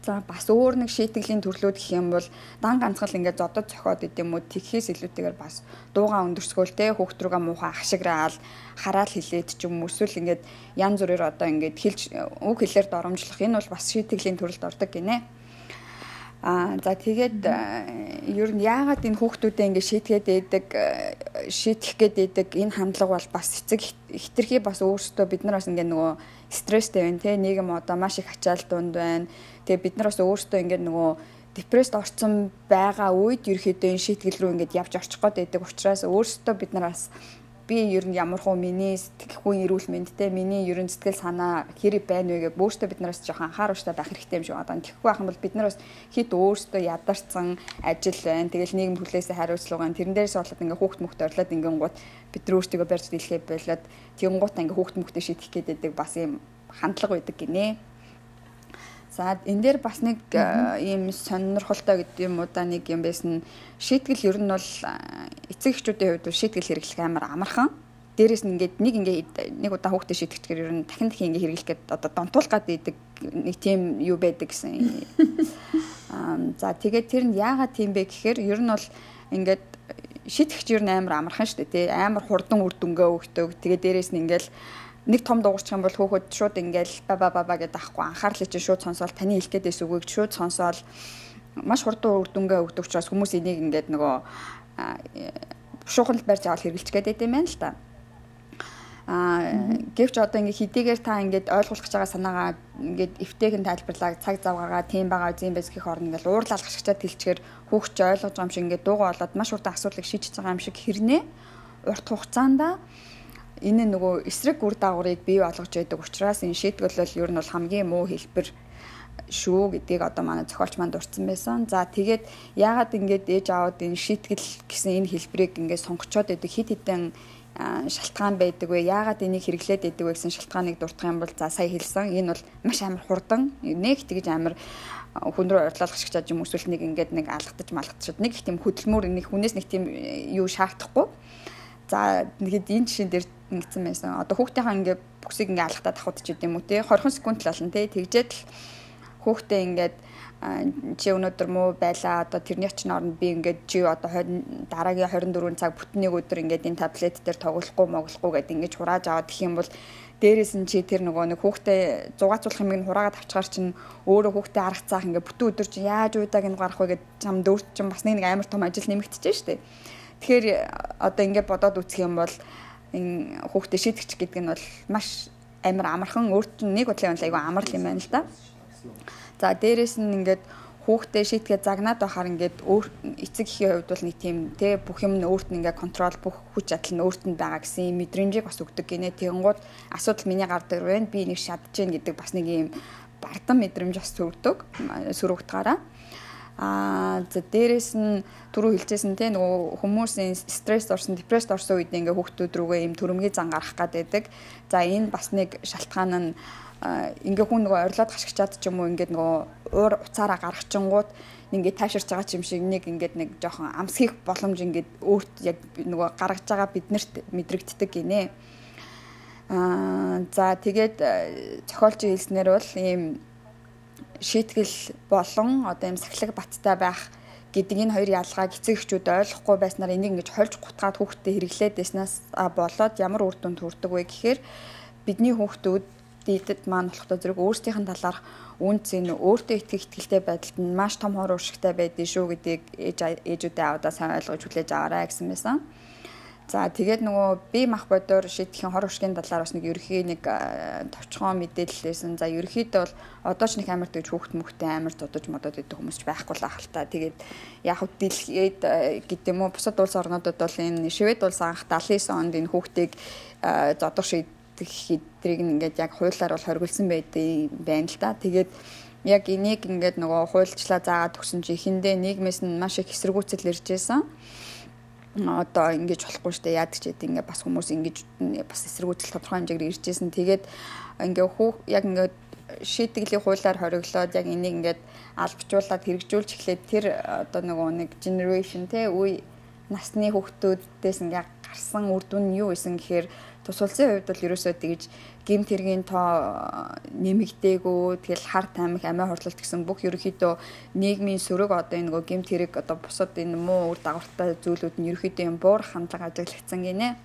За бас өөр нэг шийтгэлийн төрлүүд гэх юм бол дан ганцхан ингээд зодод цохоод идэм үү тэгхээс илүүтэйгээр бас дууга өндөрсгөөл те хүүхд рүүгээ муухай ахшиграал хараал хилээд ч юм эсвэл ингээд янз бүрээр одоо ингээд хэлж үг хэлээр доромжлох. Энэ бол бас шийтгэлийн төрөлд ордог гинэ. Аа за тэгээд ер нь яагаад энэ хүүхдүүдэд ингэ шийтгээд байдаг шийтгэх гээд байдаг? Энэ хандлага бол бас эцэг хитрхи бас өөрсдөө бид нар бас ингэ нөгөө стресстэй байна те. Нийгэм одоо маш их ачаал дунд байна Тэгээ бид нар бас өөрсдөө ингээд нөгөө депресд орсон байгаа үед ерөөхдөө энэ шийтгэл рүү ингээд явж орчих гээд байдаг учраас өөрсдөө бид нар бас би ер нь ямар хуу миний сэтгэхгүй эрүүл мэндтэй миний ерөн сэтгэл санаа хэрэг байна вэ гэж өөртөө бид нараас жоохон анхааруулжтай байх хэрэгтэй юм шиг байна. Тэгэхгүй байх юм бол бид нар бас хит өөртөө ядарсан ажил байна. Тэгэл нийгэм хүлээсээ хариуцлага тэрэн дээрээс болоод ингээ хүүхд мөхт орлоод ингээ гут бид нар өөртөө барьж дийлхээ болоод тэгэнгუут ингээ хүүхд мөхтөө шийдэх гээд байдаг бас юм хандлага байдаг гинэ. За энэ дээр бас нэг ийм сонирхолтой гэдэг юм уу да нэг юм байсан шийтгэл ер нь бол эцэг эхчүүдийн хувьд шийтгэл хэрэглэх амар амархан. Дээрээс нь ингээд нэг ингээд нэг удаа хүүхдээ шийтгэхээр ер нь дахин дахин ингээд хэрэглэх гээд одоо донтуулах гад идэг нэг тийм юу байдаг гэсэн. За тэгээд тэр нь яагаад тийм бэ гэхээр ер нь бол ингээд шийтгэгч ер нь амар амархан шүү дээ тий амар хурдан үр дүнгээ өгдөг. Тэгээд дээрээс нь ингээд нэг том дуурчих юм бол хөөхөд шууд ингээл ба ба ба ба гэдэг ахгүй. анхаарлыг чинь шууд сонсоол таны хэлэхээс үгийг шууд сонсоол. Маш хурдан үр дүнгээ өгдөг учраас хүмүүс энийг ингээд нөгөө шууханд барьж аваад хэрэглэж гээд байт юм байна л та. Аа гэвч одоо ингээ хэдийгээр та ингээд ойлгуулах гэж байгаа санаагаа ингээд эвтэйхэн тайлбарлаа цаг зав гаргаад тийм байгаа үзэн байс гэх орн ингээд уурлал гашгачаад хэлчихээр хүүхч ойлгож байгаа юм шиг ингээд дуугаа болоод маш урдан асуудлыг шийдэж байгаа юм шиг хэрнээ урт хугацаанд энэ нөгөө эсрэг үр дагаврыг бий болгож байдаг учраас энэ шийтгэл бол ер нь бол хамгийн муу хэлбэр шүү гэдгийг одоо манай зохиолч манд дурдсан байсан. За тэгээд яагаад ингэж ээж аваад энэ шийтгэл гэсэн энэ хэлбэрийг ингэж сонгочоод байдаг хит хитэн шалтгаан байдаг вэ? Яагаад энийг хэрэглээд байдаг вэ гэсэн шалтгааныг дурдах юм бол за сая хэлсэн. Энэ бол маш амар хурдан нэг тэгж амар хүн рүү урьдлуулах шиг чад юм эсвэл нэг ингээд нэг алгадаж малгадчихад нэг их тийм хөдөлмөр нэг хүнээс нэг тийм юу шаардахгүй. За нэгэд энэ жишээн дээр ингэсэн байсан. Одоо хүүхдийнхаа ингээд бүксийг ингээд алгатаад авах ч гэдэм үү те 20 секунд л болно те тэгжээд л хүүхдээ ингээд чи өнөөдөр муу байлаа одоо тэрний очин оронд би ингээд чи одоо дараагийн 24 цаг бүтнийг өдөр ингээд энэ таблет дээр тоглохгүй моглохгүй гэдэг ингээд хурааж аваад гэх юм бол дээрээс нь чи тэр нөгөө нэг хүүхдээ зугаацуулах юм ин хураагаад авчгаар чинь өөрөө хүүхдээ арга цаах ингээд бүтэн өдөр чи яаж уудааг нь гарах вэ гэд чам дөрт чинь бас нэг амар том ажил нэмэгдэж штэ тэгэхээр одоо ингээд бодоод үсэх юм бол энэ хүүхдээ шийдэгч гэдэг нь бол маш амар амархан өөрт нь нэг бодлын айгүй амар юм байна л да. За дээрэс нь ингээд хүүхдээ шийтгээ загнаад байхаар ингээд өөр эцэг эхийн хувьд бол нэг тийм те бүх юм нь өөрт нь ингээд контрол бүх хүч чадал нь өөрт нь байгаа гэсэн мэдрэмжийг бас өгдөг гинэ. Тэгэнгუთ асуудал миний гардаг байна. Би нэг шатж гин гэдэг бас нэг юм бардам мэдрэмж бас төрдөг. Сүр утгаараа. Аа за дээрэс нь түрүү хэлжсэн те нөгөө хүмүүсийн стресс орсон, депресд орсон үед ингээ хүүхдүүд рүүгээ юм төрөмгийн зан гарах байдаг. За энэ бас нэг шалтгаан нь ингээ хүн нөгөө орилоод хашгичаад ч юм уу ингээд нөгөө уур уцаараа гаргачингууд ингээд тайширч байгаа юм шиг нэг ингээд нэг жоохон амсхийх боломж ингээд өөрт яг нөгөө гаргаж байгаа биднэрт мэдрэгддэг гинэ. Аа за тэгээд зохиолч хэлснээр бол ийм шийтгэл болон одоо ийм сахилаг баттай байх гэдэг энэ хоёр ялгааг эцэг эхчүүд ойлгохгүй байснаар энийг ингэж хольж гутгаад хүүхдэд хэрэглээд байснаас болоод ямар үр дүнд хүрдэг вэ гэхээр бидний хүүхдүүд дийдэд маань болохдоо зэрэг өөрсдийнх нь талаарх үнц энэ өөртөө итгэх итгэлтэй байдалд нь маш том хор уршигтай байдгийг шүү гэдгийг ээж ээжүүдээ аваад сайн ойлгож хүлээж аваарай гэсэн байсан. За тэгээд нөгөө би мах бодоор шийдэхийн хор уршигын талаар бас нэг ерөхийн нэг товчхон мэдээлэл байсан. За ерөөхдөө бол одоо ч нэг амар тэгж хүүхд мөхтэй амар зодож модод идэх хүмүүс ч байхгүй л ахalta. Тэгээд яг хөө дэлхийд гэдэг юм уу бусад улс орнуудад бол энэ Швед улс анх 79 онд энэ хүүхдийг зодох шийд хэдрийг ингээд яг хуулиар бол хоригдсан байдгийг байна л да. Тэгээд яг энийг ингээд нөгөө хуульчлаа заагаад өгсөн чи эхэндээ нийгмээс нь маш их эсэргүүцэл ирж байсан. Одоо ингэж болохгүй штэ яадаг ч гэдэг ингээд бас хүмүүс ингэж бас эсэргүүцэл тодорхой хэмжээгээр ирж байсан. Тэгээд ингээд хүү яг ингээд шийтгэлийг хуулиар хориглоод яг энийг ингээд албажуулаад хэрэгжүүлж эхлээд тэр одоо нөгөө нэг generation те үе насны хүүхдүүдээс ингээд гарсан үр дүн нь юу исэн гэхээр Тус улсын хувьд бол ерөөсөө тэгж гимт хэргийн тоо нэмэгдээгүй тэгэл хар тамхи амиа хорлолт гэсэн бүх ерөөхдөө нийгмийн сөрөг одоо энэ нөгөө гимт хэрэг одоо бусад энэ муу үр дагавартай зүйлүүд нь ерөөхдөө юм буур хандлага ажиглагдсан гинэ.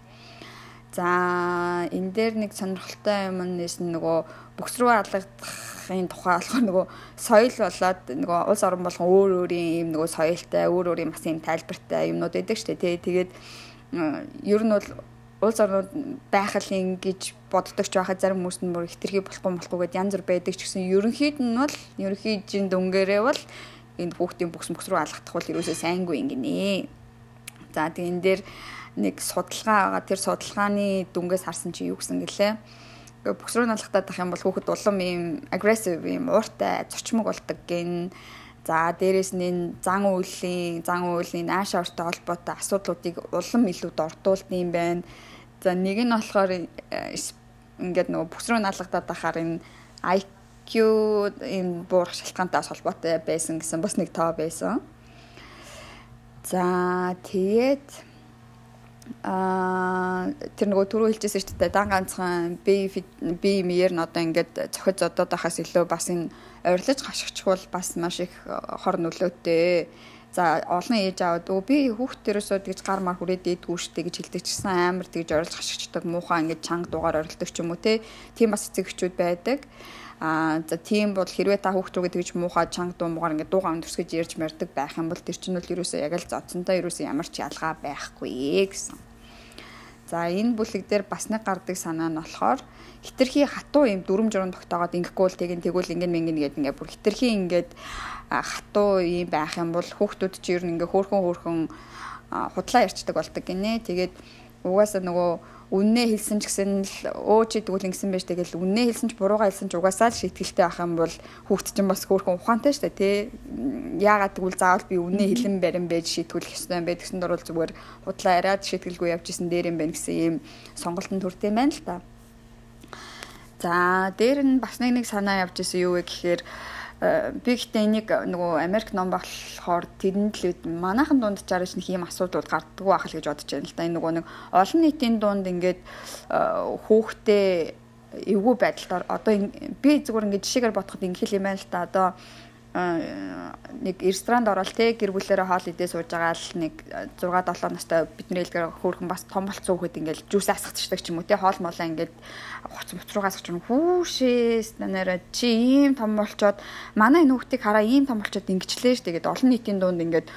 За энэ дээр нэг сонирхолтой юм нэс нөгөө бүкс рүү алгадахын тухай болохоор нөгөө соёл болоод нөгөө улс орон болгон өөр өөрийн юм нөгөө соёлтой өөр өөрийн бас юм тайлбартай юмнууд байдаг шүү дээ. Тэгээд ер нь бол улс орнууд байх л ингэж боддог ч байхад зарим хүмүүс нь бүр хитрхи болохгүй болохгүй гэдээ янз бүр байдаг ч гэсэн ерөнхийд нь бол ерөнхий жин дөнгөрөө бол энэ хүүхдийн бүкс мөкс рүү алгадах бол ерөөсөө сайнгүй ингэнэ. За тэгээ энэ дээр нэг судалгаа байгаа. Тэр судалгааны дүнгээс харсан чи юу гэсэн гэлээ. Бүкс рүү алгадаад ах юм бол хүүхэд улам ийм агрессив ийм ууртай зочмог болдог гин За дээрэс нь энэ зан үйлийн зан үйлийн ааш ортой холбоотой асуудлуудыг улам илүү дордуулт юм байна. За нэг нь болохоор э, ингээд нөгөө бүсрөө налгадаад ахаар энэ IQ энэ буурах шалтгаантай холбоотой байсан гэсэн бас нэг тоо байсан. За тэгээд аа тэр нөгөө түрүү хэлжсэн шүү дээ дан ганцхан би би мээр нь одоо ингээд цохиж зодоод байхаас илүү бас энэ орилж гашигчих бол бас маш их э, хор нөлөөтэй. За олон ээж аваад өө би хүүхдэрөөсөө тэгж гар мар хүрээд идэггүй штэ гэж хэлдэг чсэн амар тэгж орилж гашигчдаг муухай ингээд чанга дугаар орилдог ч юм уу те. Тийм бас эцэгчүүд байдаг. Аа за тийм бол хэрвээ та хүүхд рүүгээ тэгж муухай чанга дуу муугаар ингээд дуугаа өндөрсгөж ярьж мэрдэг байх юм бол тэр чинь бол ерөөсөө яг л зодсонтой ерөөсөө ямар ч ялгаа байхгүй гэсэн. За энэ бүлэг дээр бас нэг гардаг санаа нь болохоор хитрхи хатуу юм дүрм журам тогтоогоод ингэхгүй бол тэгин тэгвэл ингэн мэнгэн гэдэг ингээ бүр хитрхи ингээд хатуу юм байх юм бол хүүхдүүд чи ер нь ингээ хөөхөн хөөхөн худлаа ярьцдаг болдог гинэ. Тэгээд угаасаа нөгөө үннээ хэлсэн ч гэсэн л өө чи тэгвэл ингэсэн байж тэгэл үннээ хэлсэн ч буруугаа хэлсэн ч угаасаа л шийтгэлтэй байх юм бол хүүхд чинь бас хөөрхөн ухаантай шүү дээ тий яагаад тэгвэл заавал би үннээ хэлэн барин байж шийтгүүлэх ёстой юм бэ гэсэн дөрвөл зүгээр худлаа яриад шийтгэлгүй явж исэн дээр юм байна гэсэн ийм сонголтын төртэй байна л та. За дээр нь бас нэг нэг санаа явж исэн юу вэ гэхээр би гэхдээ энийг нөгөө Америк ном болохоор тэрэнд л манайхан дунд чарч нэг ийм асуудал гардггүй байх л гэж бодож байна л да. Энэ нөгөө нэг олон нийтийн дунд ингээд э, хүүхдээ эвгүй байдалд одоо би зүгээр ингээд жишээгээр бодоход ингэх юм байна л да. Одоо нэг ресторанд ороод те гэр бүлээрээ хоол идээ сууж байгаа л нэг 6 7 настай бидний хэлгээр хөөрхөн бас том болцсон хүүхэд ингээл жүүс асгацдаг ч юм уу те хоол молоо ингээд хуц муцруугаас ч юм хүүшээс нэрэ чи ийм том болчоод манай энэ хүүхдийг хараа ийм том болчоод ингэчлээ ш тэгээд олон нийтийн дунд ингээд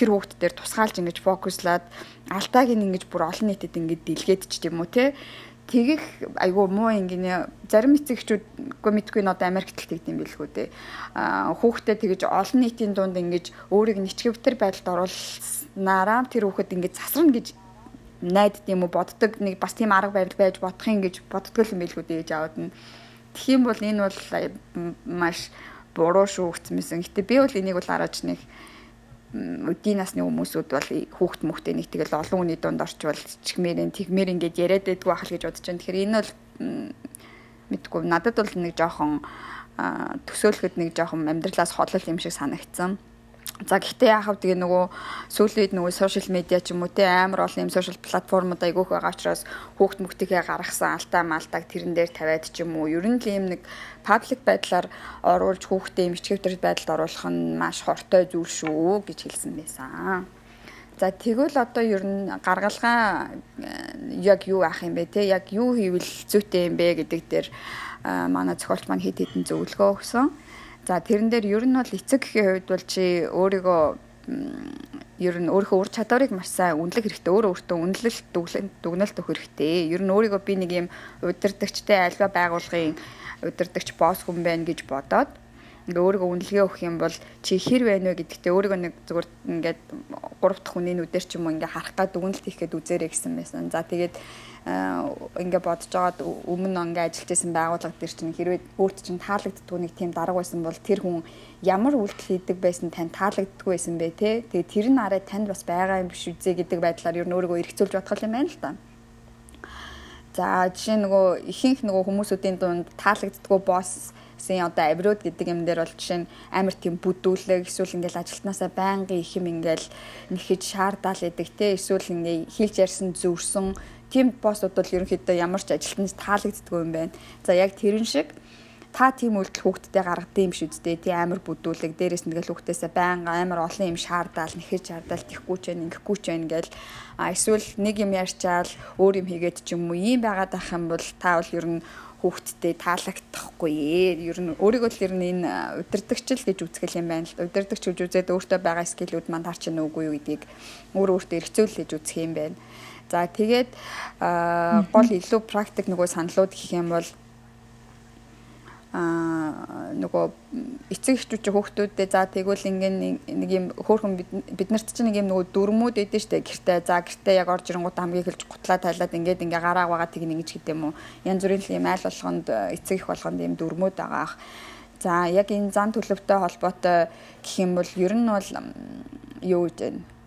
тэр хүүхд дээр тусгаалж ингэж фокуслаад алдааг нь ингэж бүр олон нийтэд ингэж дэлгээд ч юм уу те тэгэх айгу муу ингэнэ зарим эцэгчүүд үгүй мэдгүй н одоо Америкт л тэгдэм билгүү дээ. Аа хүүхдээ тэгэж олон нийтийн дунд ингэж өөрийг нэчгэвтер байдалд оруулснараа тэр хүүхэд ингэж засарна гэж найдд юм уу боддог нэг бас тийм арга барил байж бодох юм гэж боддгоо юм билгүү дээ ээж аауд нь. Тэгэх юм бол энэ бол маш буруу шүү гэцмэсэн. Гэтэ би бол энийг бол араач нэг өдийн насны хүмүүсүүд бол хүүхд мөхтэй нэг тэгэл олон хүний дунд орчвол чихмээрэн тэгмээр ингээд яриад байдгүй байх л гэж бодож байна. Тэгэхээр энэ бол мэдгүй надад бол нэг жоохон төсөөлөхөд нэг жоохон амьдралаас хотлол юм шиг санагдсан. За гэхдээ яахав тэгээ нөгөө сүүлийн үед нөгөө сошиал медиа ч юм уу те амар олон юм сошиал платформуд айгүйх байгаа учраас хүүхд мөхтөгээ гаргасан алтаа малтаг тэрэн дээр тавиад ч юм уу ер нь л юм нэг паблик байдлаар оруулж хүүхдээ имчгэвтэр байдалд оруулах нь маш хортой зүйл шүү гэж хэлсэн байсан. За тэгвэл одоо ер нь гаргалгаа э, яг юу ах юм бэ те яг юу хийвэл зүйтэй юм бэ гэдэг дээр э, манай зохиолч маань хэд хэдэн зөвлөгөө өгсөн. За тэрэн дээр ер нь бол эцэг гэхийн хувьд бол чи өөрийгөө ер нь өөрийнхөө ур чадварыг маш сайн үнэлэх хэрэгтэй. Өөрөө өөртөө үнэлэлт дүгнэлт өгөх хэрэгтэй. Ер нь өөрийгөө би нэг юм удирдахчтай альва байгууллагын удирдахч босс хүн байна гэж бодоод ингээ өөрийгөө үнэлгээ өгөх юм бол чи хэр байна вэ гэдэгтээ өөрийгөө нэг зүгээр ингээд гурав дахь хүний нүдээр ч юм уу ингээ харах гад дүгнэлт хийх гээд үзээрэй гэсэн байсан. За тэгээд ингээ бодож байгаад өмнө ингээ ажиллаж байсан байгууллага дээр чинь хэрвээ өөрт чинь таалагддгүй нэг тийм дарга байсан бол тэр хүн ямар үйлдэл хийдэг байсан тань таалагддгүй байсан бэ те тэгээ тэр нь арай танд бас байгаа юм биш үзээ гэдэг байдлаар ер нь өөрийгөө эргцүүлж бодох юм байна л та. За жишээ нөгөө ихэнх нөгөө хүмүүсүүдийн дунд таалагддгүй босс гэсэн одоо авируд гэдэг юм дээр бол жишээ нь амар тийм бүдүүлэг эсвэл ингээл ажилтнаасаа байнгын их юм ингээл нэхэж шаардал идэг те эсвэл ингээ хийлж ярьсан зүрсэн тийм боссууд бол ерөнхийдөө ямар ч ажилтнаас таалагддгүй юм байна. За яг тэрэн шиг та тийм үйлдэл хүүхдтэд гаргадаг юм шүү дээ. Тий амар бүдүүлэг дээрээс нь тэгэл хүүхдээсээ байнга амар олон юм шаардал, нэхэж шаардал тэхгүй ч байх, ингэхгүй ч байх ингээл а эсвэл нэг юм ярьчаал өөр юм хийгээд ч юм уу ийм байгаад ах юм бол та бол ер нь хүүхдтэй таалагдахгүй ээ. Ер нь өөрийгөө л ер нь энэ удирдахчл гэж үзгэл юм байна л. Удирдахч гэж үзээд өөртөө байгаа скиллүүд манд харч нь үгүй юу гэдгийг өөр өөртөө эргцүүлж үзэх юм байна. За тэгээд гол илүү практик нөгөө саналууд гэх юм бол а нөгөө эцэг эхчүүд чи хүүхдүүдтэй за тэгвэл ингээм нэг юм хөөхөн бид нарт чинь нэг юм нөгөө дөрмүүд эдэн штэ. Гэртээ за гэртээ яг орж ирэнгууд хамгийн эхэлж гутлаа тайлаад ингээд ингээ гараа байгаа тийг ингэж гэдэг юм янз бүрийн юм айл болгонд эцэг их болгонд юм дөрмүүд байгаа ах. За яг энэ зан төлөвтэй холбоотой гэх юм бол ер нь бол юу гэж вэ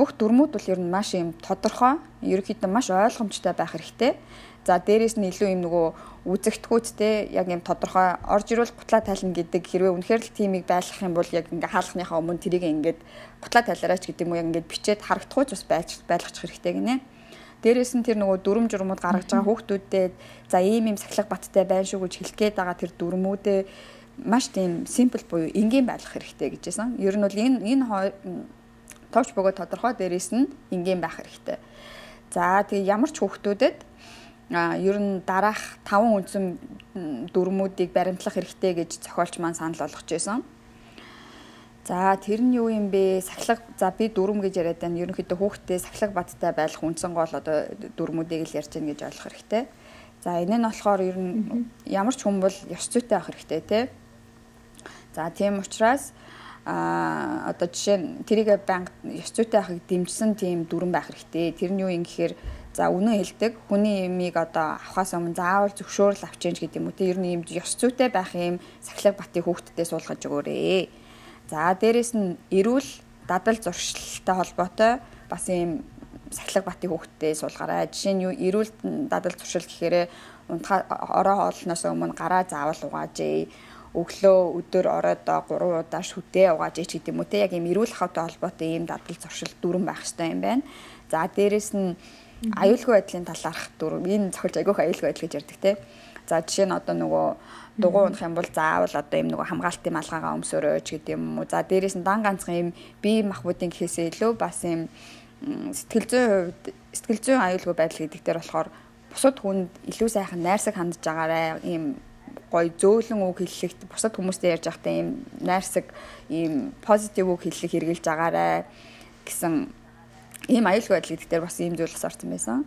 бүх дүрмүүд бол ер нь маш юм тодорхой, ерөөхдөө маш ойлгомжтой байх хэрэгтэй. За дээрэс нь илүү юм нөгөө үзэгтгүүдтэй яг юм тодорхой орж ирвэл гутлаа тайлна гэдэг хэрвээ үнэхээр л тимийг байлгах юм бол яг ингээ хаалхныхаа өмнө тэрийг ингээд гутлаа тайлаараач гэдэг юм уу яг ингээд бичээд харагдахгүй ч бас байж байлгачих хэрэгтэй гинэ. Дээрээс нь тэр нөгөө дүрм журмууд гаргаж байгаа хүүхдүүдэд за ийм ийм сахилга баттай байна шүү гэж хэлэх гээд байгаа тэр дүрмүүдээ маш тийм симпл буюу энгийн байлгах хэрэгтэй гэжсэн. Ер нь бол энэ энэ товч бөгөөд тодорхой дээрээс нь ингийн байх хэрэгтэй. За тэгээ ямар ч хүүхдүүдэд ер нь дараах 5 үндсэн дүрмүүдийг баримтлах хэрэгтэй гэж зохиолч маань санал болгож байсан. За тэр нь юу юм бэ? Сахилга за би дүрм гэж яриад байна. Ерөнхийдөө хүүхдээ сахилга баттай байлах үндсэн гол одоо дүрмүүдийг л ярьж байна гэж ойлгох хэрэгтэй. За энэ нь болохоор ер нь ямар ч хүн бол ёс зүйтэй авах хэрэгтэй тий. За тийм учраас а одоо жишээ нь тэрийг банк ёс зүйтэй авахыг дэмжсэн тийм дүрм байх хэрэгтэй. Тэр нь юу юм гэхээр за үнэн хэлдэг хүний имийг одоо авахаас өмнө заавал зөвшөөрөл авчиж гэдэг юм уу. Тэр нь юм ёс зүйтэй байх юм сахилга батыг хүүхдэдээ суулгаж өгөөрэй За дээрэс нь эрүүл дадал зуршилтай холбоотой бас ийм сахилга батын хүүхдтэй суулгаарай. Жишээ нь юу эрүүл дадал зуршил гэхээр унтха ороо хоолноос өмнө гараа заавал угаажээ. Өглөө өдөр ороод 3 удаа шүтээ угааж ич гэдэг юм уу те яг ийм эрүүл хавтай холбоотой ийм дадал зуршил дүрэн байх хэрэгтэй юм байна. За дээрэс нь аюулгүй байдлын талаарх дүрм энэ зохиолч айгүйх аюулгүй байдал гэж ярьдаг те. За жишээ нь одоо нөгөө дугуй унах юм бол заавал одоо юм нөгөө хамгаалтын малгайгаа өмсөөрөөч гэдэг юм уу. За дээрээс нь дан ганцхан юм бие махбодын гэхээсээ илүү бас юм сэтгэл зүйн хувьд сэтгэл зүйн аюулгүй байдал гэдэг дээр болохоор бусад хүнд илүү сайхан найрсаг хандж байгаарэ ийм гой зөөлөн үг хэллэгт бусад хүмүүстэй ярьж байхдаа ийм найрсаг ийм позитив үг хэллэг хэрглэж байгаарэ гэсэн ийм аюулгүй байдал гэдэг дээр бас ийм зүйл бас орсон байсан.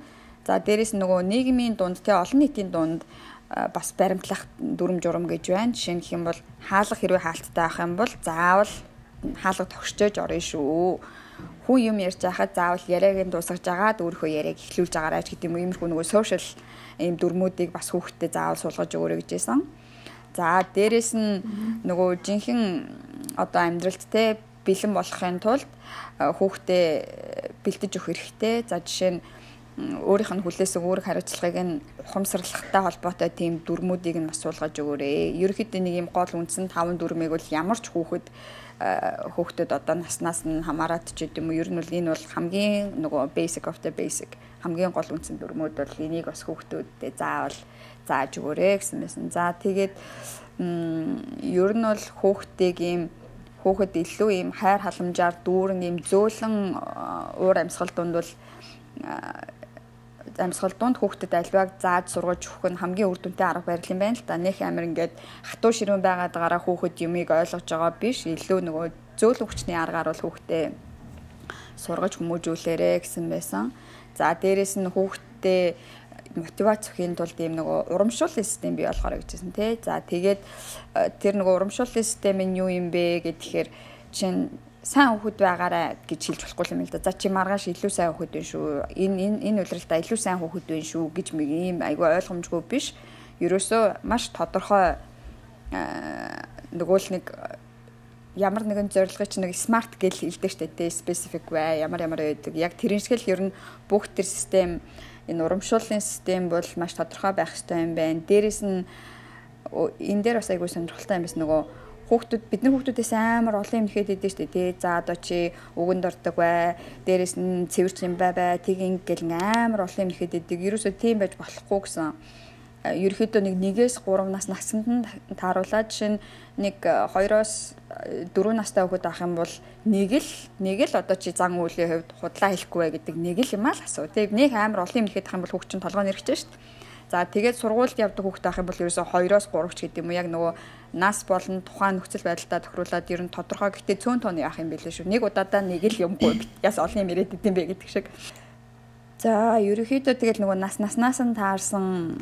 За дээрэс нөгөө нийгмийн дунд те олон нийтийн дунд бас баримтлах дүрм журам гэж байна. Жишээ нь хэм бол хаалга хэрвээ хаалттай авах юм бол заавал хаалга тогшчөөж орно шүү. Хүн юм ярьж байхад заавал яриаг нь дуусгаж агаад өөрийнхөө яриаг эхлүүлж агаарай гэдэг юм иймэрхүү нөгөө сошиал ийм дүрмүүдийг бас хүүхдэд заавал суулгаж өгөөрэй гэжсэн. За дээрэс нь нөгөө жинхэнэ одоо амьдралд те бэлэн болохын тулд хүүхдээ бэлтэж өгөх хэрэгтэй. За жишээ нь өөрийнх нь хүлээс өөрийг хариуцлагыг нь ухамсарлахтай холбоотой тийм дүрмүүдийг нь бас суулгаж өгөөрэй. Ерөнхийдөө нэг юм гол үндсэн 5 дүрмийг бол ямар ч хүүхэд хүүхдэд одоо наснаас нь хамаарат ч гэдэм үү ер нь бол энэ бол хамгийн нөгөө basic of the basic хамгийн гол үндсэн дүрмүүд бол энийг бас хүүхдүүдэд заавал зааж өгөөрэй гэсэн байсан. За тэгээд ер нь бол хүүхдийг ийм хүүхэд илүү ийм хайр халамжаар дүүрэн ийм зөөлөн уур амьсгал дунд бол амьсгал дунд хүүхдэд альваг зааж сургаж өгөх нь хамгийн үр дүнтэй арга барил юм байна л да. Нөх амир ингээд хатуу ширүүн байгаад гараа хүүхэд юмыг ойлгож байгаа биш. Илүү нөгөө зөөлөн хүчний аргаар бол хүүхдээ сургаж хүмүүжүүлээрэ гэсэн байсан. За дээрэс нь хүүхдээ мотивац өгөхийн тулд ийм нөгөө урамшууллын систем бий болохоор гэжсэн тий. За тэгээд э, тэр нөгөө урамшууллын систем нь юу юм бэ гэхээр чинь сайн хүүхэд байгаарай гэж хэлж болохгүй юм л да. За чи маргааш илүү сайн хүүхэд вэ шүү. Энэ энэ энэ удирдалтаа илүү сайн хүүхэд вэ шүү гэж мэг ийм айгүй ойлгомжгүй биш. Ерөөсөө маш тодорхой нөгөө л нэг ямар нэгэн зорилгыг чи нэг смарт гэж хэлдэг штэ тэ специфик бай ямар ямар байдаг. Яг тэр шиг л ер нь бүх тэр систем энэ урамшууллын систем бол маш тодорхой байх хэрэгтэй юм байна. Дээрээс нь энэ дээр бас айгүй сонирхолтой юм биш нөгөө хүүхдүүд бид нар хүүхдүүдээс амар олон юм ихэд идэв штэ тий. За одоо чи өгөнд ордог бай. Дээрээс нь цэвэрч юм бай бай. Тийг ингээл амар олон юм ихэд идэг. Ерөөсөө тийм байж болохгүй гэсэн ерөөхдөө нэг нэгээс 3 нас насанд нь тааруулаад жишээ нь нэг 2-оос 4 настай хүүхэд авах юм бол нэг л нэг л одоо чи зан үйлийн хувьд худлаа хэлэхгүй бай гэдэг нэг л юм аа л асуу. Тэг нэг амар олон юм ихэд авах юм бол хүүхд чинь толгой нэрхэж штт. За тэгээд сургуульд явдаг хүүхэд авах юм бол ерөөсөө 2-оос 3 ч гэдэг юм уу яг нөгөө нас болон тухайн нөхцөл байдалтай тохируулаад ер нь тодорхой гэхдээ цөөн тооны авах юм билээ шүү. Нэг удаадаа нэг л юмгүй яс олон юм ирээд идэм бэ гэдэг шиг. За ерөөхдөө тэгэл нөгөө нас наснаас нь таарсан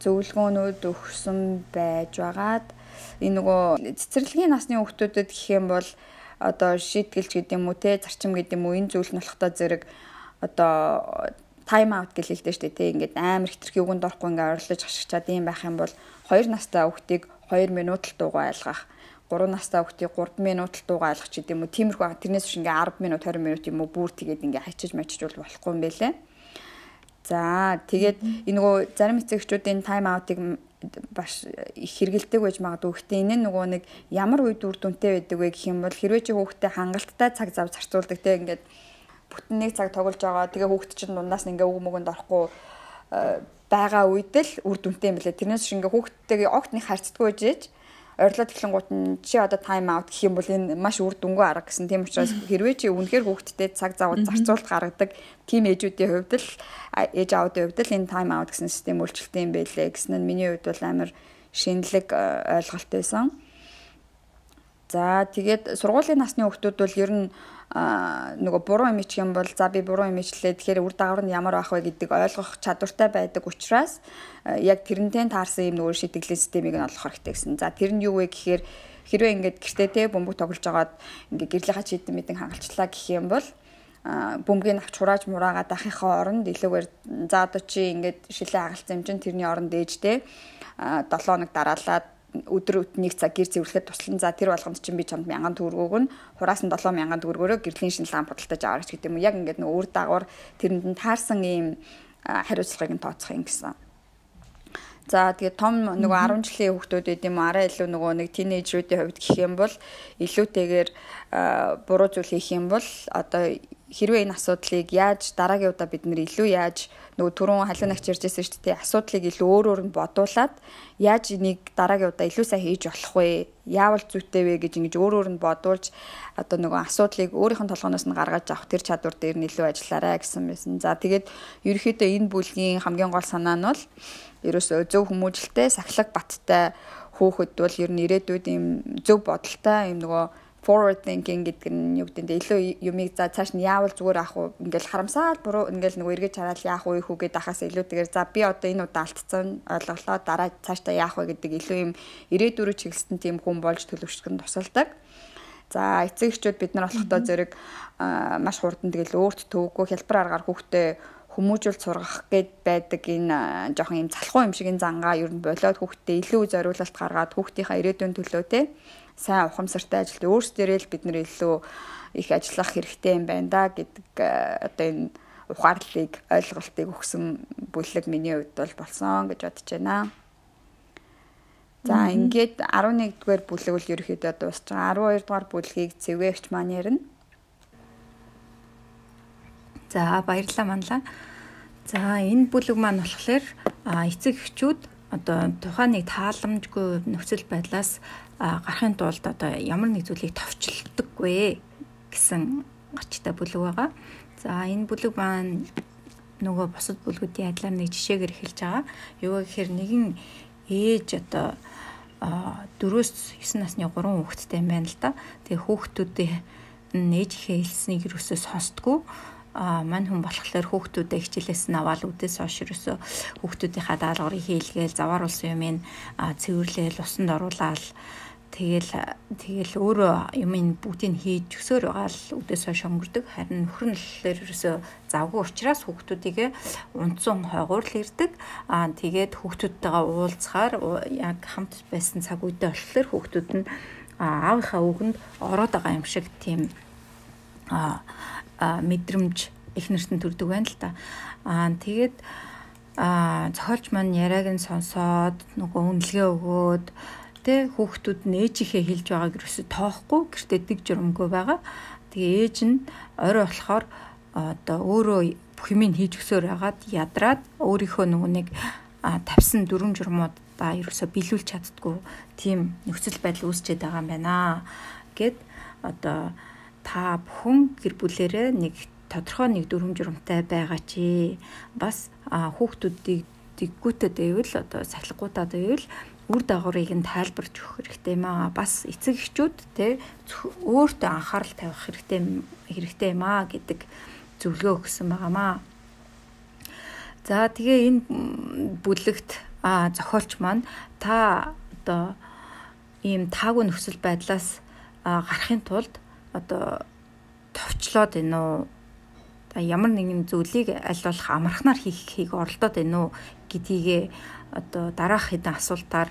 зөвлөгөөнүүд өгсөн байж байгаад энэ нөгөө цэцэрлэгийн насны хүүхдүүдэд гэх юм бол одоо шийтгэлч гэдэг юм уу те зарчим гэдэг юм уу энэ зүйл нь болохтой зэрэг одоо тайм аут гэж хэлдэг шүү дээ тий ингээд амар хитрхи үгэнд орохгүй ингээд орилож хашигчаад юм байх юм бол 2 настай хүүхдийг 2 минут л дуугаа айлгах 3 настай хүүхдийг 3 минут л дуугаа айлгах ч гэдэм үү. Тиймэрхүү тэрнээс биш ингээд 10 минут 20 минут юм уу бүр тэгээд ингээд хачиж мачиж бол болохгүй юм байлээ за тэгээд энэ нөгөө зарим эцэгчүүдийн тайм аутыг баш их хэрэгэлдэг байж магадгүй. Гэхдээ энэ нөгөө нэг ямар үед үр дүнтэй байдаг вэ гэх юм бол хэрвээ чи хүүхдэд хангалттай цаг зав зарцуулдаг те ингээд бүтэн нэг цаг тоглож байгаа. Тэгээ хүүхд чинь дундаас ингээ үг мөгөнд орохгүй э, байгаа үед л үр дүнтэй юм лээ. Тэрнээс шиг ингээ хүүхдтэйгээ огт нэг харьцдаггүй жийж орилоод эхлэнгуут нь чи одоо тайм аут гэх юм бол энэ маш үр дүнгүй арга гэсэн. Тийм учраас хэрвээ чи үнэхээр хүүхдтэй цаг зав зарцуулалт гаргадаг тийм ээжүүдийн хувьд л ээж аавдын хувьд л энэ тайм аут гэсэн систем үйлчлэлтэй юм байлээ гэсэн нь миний хувьд бол амар шинэлэг ойлголт байсан. За тэгээд сургуулийн насны хүүхдүүд бол ер нь нөгөө буруу ичих юм бол за би буруу юм ичлээ тэгэхээр үр дагавар нь ямар байх вэ гэдэг ойлгох чадвартай байдаг учраас яг тэрнтэй таарсан юм нөгөө шийтгэлэн системийг нь олох хэрэгтэй гэсэн. За тэр нь юу вэ гэхээр хэрвээ ингээд гэртээ те бөмбөг тоглож байгаад ингээд гэрлийнхаа чийдэн мэдэн хангалчлаа гэх юм бол бөмбөгийг авч хурааж мураагаад ахихаа оронд илүүгээр за одоо чи ингээд шилээ хагалцсан юм чинь тэрний оронд ээжтэй 7 хоног дараалаад өдөр өднийг цаг гэр цэвэрлэхэд туслан за тэр болгонд чинь би чамд 1000 төгрөгөг нь хураас нь 7000 төгрөгөөрөө гэрлийн шинэ ламп бодолтой аваач гэдэг юм. Яг ингээд нөгөө үр дагавар тэрэнд нь таарсан ийм хариуцлагыг нь тооцох юм гэсэн. За тэгээд том нөгөө 10 жилийн хүүхдүүд байд юм арай илүү нөгөө нэг тинейжрүүдийн хувьд гэх юм бол илүүтэйгээр буруу зүйл хийх юм бол одоо хэрвээ энэ асуудлыг яаж дараагийн удаа бид нэр илүү яаж нөгөө түрүүн халуунагч ярьжсэн шүү дээ асуудлыг илүү өөр өөр нь бодуулаад яаж энийг дараагийн удаа илүү сайн хийж болох вэ? Яавал зүйтэй вэ гэж ингэж өөр өөр нь бодуулж одоо нөгөө асуудлыг өөрийнх нь толгоноос нь гаргаж авах тэр чадвар дээр нь илүү ажиллаарай гэсэн байсан. За тэгээд ерөөхдөө энэ бүлгийн хамгийн гол санаа нь бол ерөөсөө зөв хүмүүжлтэй, сахилаг баттай хүүхэд бол ер нь ирээдүйд ийм зөв бодолтой ийм нөгөө forward thinking гэдэг нь юу гэдэг нь илүү юмыг за цааш нь яавал зүгээр ах уу? Ингээл харамсаад буруу ингээл нөгөө эргэж хараад яах вэ хүү гэдэг ахаас илүүтэйгээр за би одоо энэ удаа алдсан ойлголоо дараа цаашдаа яах вэ гэдэг илүү юм ирээдүрөө чиглэсэн тийм хүн болж төлөвшгөн тусалдаг. За эцэг эхчүүд бид нар болохдоо зэрэг маш хурдан тэгэл өөрт төвөггүй хялбар аргаар хүүхдээ хүмүүжүүлж сургах гээд байдаг энэ жоохон юм залхуу юм шиг энэ зангаа ер нь болоод хүүхдээ илүү зориулалт гаргаад хүүхдийнхаа ирээдүйн төлөө те сайн ухамсартай ажилт өөрсдөө л бид нэр илүү их ажиллах хэрэгтэй юм байна да гэдэг э, одоо энэ ухаарлыг ойлголтыг өгсөн бүлэг миний хувьд бол болсон гэж бодож байна. За ингээд 11 дугаар бүлэг бол ерөөхдөө дуусч байгаа. 12 дугаар бүлгийг зэвгээгч маань ярина. За баярлалаа манлаа. За энэ бүлэг маань болохоор эцэг эхчүүд одоо тухайн нэг тааламжгүй нөхцөл байдлаас гарахын тулд одоо ямар нэг зүйлийг товчлдоггүй гэсэн гачтай бүлэг байгаа. За энэ бүлэг маань нөгөө бусад бүлгүүдийн адилаар нэг жишээгээр эхэлж байгаа. Юу гэхээр нэгэн ээж одоо 4-9 насны 3 хүүхэдтэй юм байна л да. Тэгээ хүүхдүүдээ нээжихээ хэлснийг юусоо сонсдгоо а мань хүн болохоор хүүхдүүдээ хичээлээс нь аваад үдээс хойш ерөөсө хүүхдүүдийнхаа даалгаврыг хийлгээл завар улсын юмыг цэвэрлээл усанд оруулаад тэгэл тэгэл өөрөө юмын бүгдийг хийж өсөөр байгаа л хойш өнгөрдөг харин нөхөр нь болохоор ерөөсө завгүй учраас хүүхдүүдийг унтсан хойгуур л ирдэг аа тэгээд хүүхдүүдтэйгээ уулзахаар яг хамт байсан цаг үедээ болохоор хүүхдүүд нь аавынхаа үгэнд ороод байгаа юм шиг тийм аа мэдрэмж эхнэрт нь төрдөг байна л та. Аа тэгээд аа зохиолч маань яриаг нь сонсоод нөгөө үнэлгээ өгөөд тэ хүүхдүүд нь ээжийнхээ хэлж байгааг ерөөсөй тоохгүй гэртээ дэг журамгүй байгаа. Тэгээ ээж нь орой болохоор одоо өөрөө бүх юмыг хийж өгсөөр хагаад ядраад өөрийнхөө нөгөө нэг тавьсан дүрм журмууд та ерөөсө биелүүлж чаддгүй тийм нөхцөл байдал үүсчээд байгаа юм байна. Гэд одоо та бүхэн гэр бүлэрээ нэг тодорхой нэг дүрм журамтай байгаа чи. Бас хүүхдүүдийг дэггүүтэд байвал одоо сахилгуудад байвал үр дагаврыг нь тайлбарж өгөх хэрэгтэй юм аа. Бас эцэг эхчүүд те өөртөө анхаарал тавих хэрэгтэй хэрэгтэй юм аа гэдэг зөвлөгөө өгсөн байгаамаа. За тэгээ энэ бүлэгт зохиолч маань та одоо ийм таагүй нөхцөл байдлаас гарахын тулд одоо товчлоод байна уу? Ямар нэгэн зүйлийг аль болох амархнаар хийхийг оролдоод байна уу гэдгийг одоо дараах хэдэн асуултаар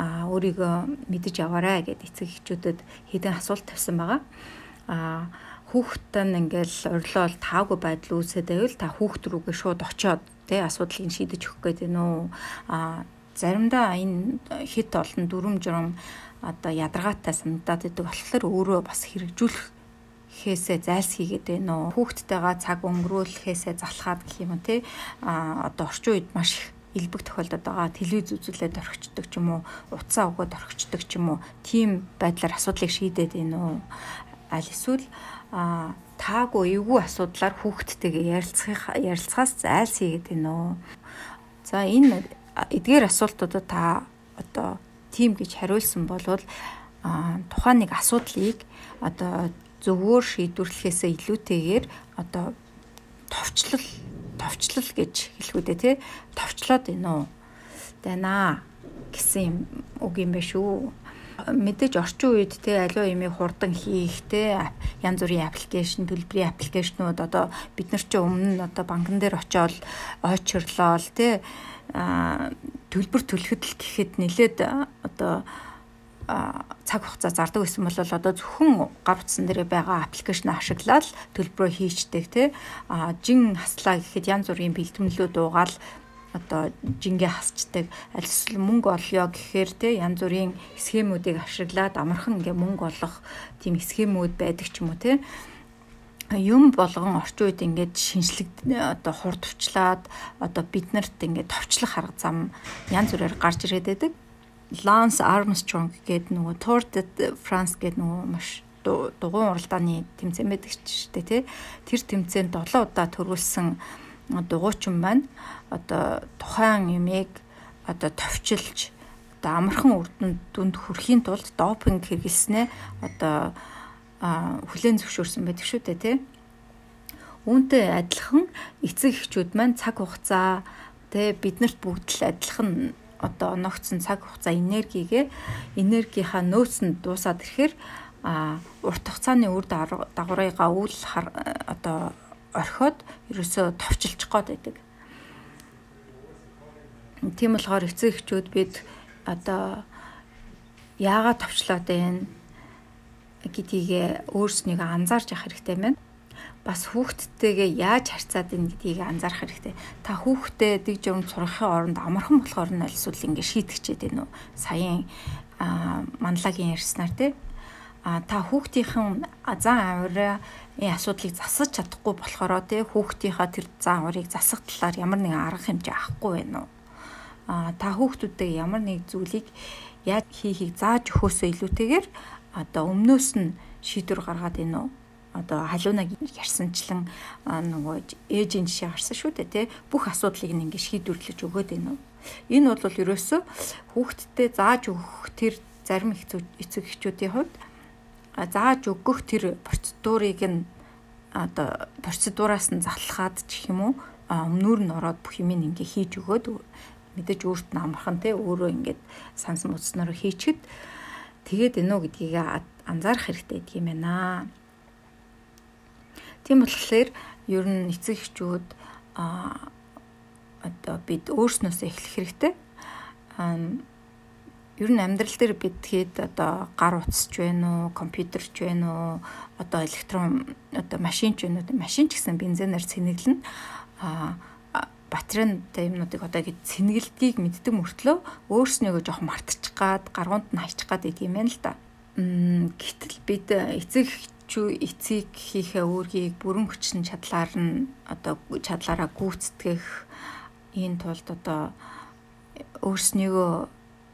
өөрийгөө мэдэж аваарай гэд эцэг эхчүүдэд хэдэн асуулт тавьсан байгаа. А хүүхэд нь ингээл орилол таагүй байдал үүсээд байвал та хүүхд рүүгээ шууд очиод тэ асуудлыг шийдэж өгөх гээд байна уу? А заримдаа энэ хит олон дүрм журам одоо ядаргаатай санагдаад идэг болохоор өөрөө бас хэрэгжүүлэх хээсээ зайлсхийгээд байна уу хүүхдтэйгээ цаг өнгөрүүлэхээсээ залхаад гэх юм уу те а одоо орчин үед маш их илбэг тохиолдод байгаа. Телевиз үзүүлээд орхичдаг ч юм уу утсаа өгөөд орхичдаг ч юм уу тийм байдлаар асуудлыг шийдээд байна уу аль эсвэл а таагүй эвгүй асуудлаар хүүхдтэйгээ ярилцах ярилцахаас зайлсхийгээд байна уу за энэ эдгээр асуултуудад та одоо тийм гэж хариулсан болвол тухайн нэг асуудлыг одоо зөвгөөр шийдвэрлэхээс илүүтэйгээр одоо товчлол товчлол гэж хэлэхүүдээ тий. Товчлоод байна уу дайнаа гэсэн үг юм байна шүү. Мэдээж орчин үед те аливаа юмыг хурдан хийх те янз бүрийн аппликейшн төлбөрийн аппликейшнууд одоо бид нар чи өмнө нь одоо банкн дээр очиод ойчрлол те төлбөр төлөхөд л гэхэд нэлээд одоо цаг хугацаа зардаг байсан бол одоо зөвхөн гар утсан дээр байгаа аппликейшн ашиглаад төлбөрөө хийчдэг тий жин хаслаа гэхэд янз бүрийн бэлтгэлүүд уугаал одоо жингээ хасчдаг. Аль эсвэл мөнгө олё гэхээр те янз бүрийн схемүүдийг ашиглаад амархан ингээ мөнгө олох тийм схемүүд байдаг ч юм уу те юм болгон орчин үед ингээд шинжлэг одоо хурдвчлаад одоо биднэрт ингээд товчлох арга зам янз бүрээр гарч ирээд байдаг. Lance Armstrong гэдэг нөгөө Tour de France гэдэг нөгөө маш дугуйн уралдааны тэмцээн байдаг ч шүү дээ тий. Тэр тэмцээнд 7 удаа төрүүлсэн дугуйчин маань одоо тухайн юмыг одоо товчилж одоо амархан үрдэнд дүнд хүрэхийн тулд допинг хэрэглэснээ одоо хүлээн зөвшөөрсөн байдаг шүү дээ тий. Үүнтэй адилхан эцэг эхчүүд маань цаг хугацаа тэ биднэрт бүгд л адилхан одоо оногцсон цаг хугацаа энерgiгээ энергийнхаа нөөцөнд дуусаад ирэхээр а урт хугацааны үр дагаврыгаа үл одоо орхиод ерөөсөө товчилчих гээд байдаг. Тийм болохоор эцэг эхчүүд бид одоо яагаад товчлоод байна гэдгийг өөрснийгөө анзаарч явах хэрэгтэй байна бас хүүхдтэйгээ яаж харьцаад ийн гэдгийг анзаарах хэрэгтэй. Та хүүхдээ дэг журам сурахын оронд амархан болохоор нь альсвал ингэ шийтгэчээд байна уу? Саяын манлагийн ярьснаар тий. А та хүүхдийнхэн зан авираа энэ асуудлыг засаж чадахгүй болохоор тий хүүхдийнхаа тэр зан авирыг засах талаар ямар нэгэн арга хэмжээ авахгүй байна уу? А та хүүхдүүдтэй ямар нэг зүйлийг яаж хийхийг зааж өгөхөөсөө илүүтэйгээр одоо өмнөөс нь шийдвэр гаргаад байна уу? Одоо халуунаг ярьсанчлан нөгөө ээжийн жишээ гарсан шүү дээ тий. Бүх асуудлыг нь ингээд шийдвэрлэж өгөөд байна уу? Энэ бол ерөөсөө хүүхдтэд зааж өгөх тэр зарим эцэг эхчүүдийн хувьд зааж өгөх тэр процедурыг нь одоо процедураас нь залхаад ч юм уу өмнөр нь ороод бүх юм ингээ хийж өгөөд мэдээж өөрт нь амархан те өөрөө ингээд санс муцснараа хийчихэд тэгээд үү гэдгийг анзаарах хэрэгтэй гэдэг юм байна. Тийм болохоор ер нь эцэг эхчүүд а одоо бид өөрснөөсөө эхлэх хэрэгтэй. А ер нь амьдрал дээр бид хэд одоо гар утасч байна уу, компьютерч байна уу, одоо электрон одоо машинч байна уу, машин ч гэсэн бензинаар цэнэглэн а батарейтай юмнуудыг одоо ингэ цэнгэлдгийг мэддэг мөртлөө өөрснийгөө жоох мартчих гад гаргуунд нь хайчих гад идэг юм байна л да. Гэтэл бид эцэг чүү эцэг хийхээ өөргийг бүрэн хүчин чадлаар нь одоо чадлаараа гүйцэтгэх энэ тулд одоо өөрснийгөө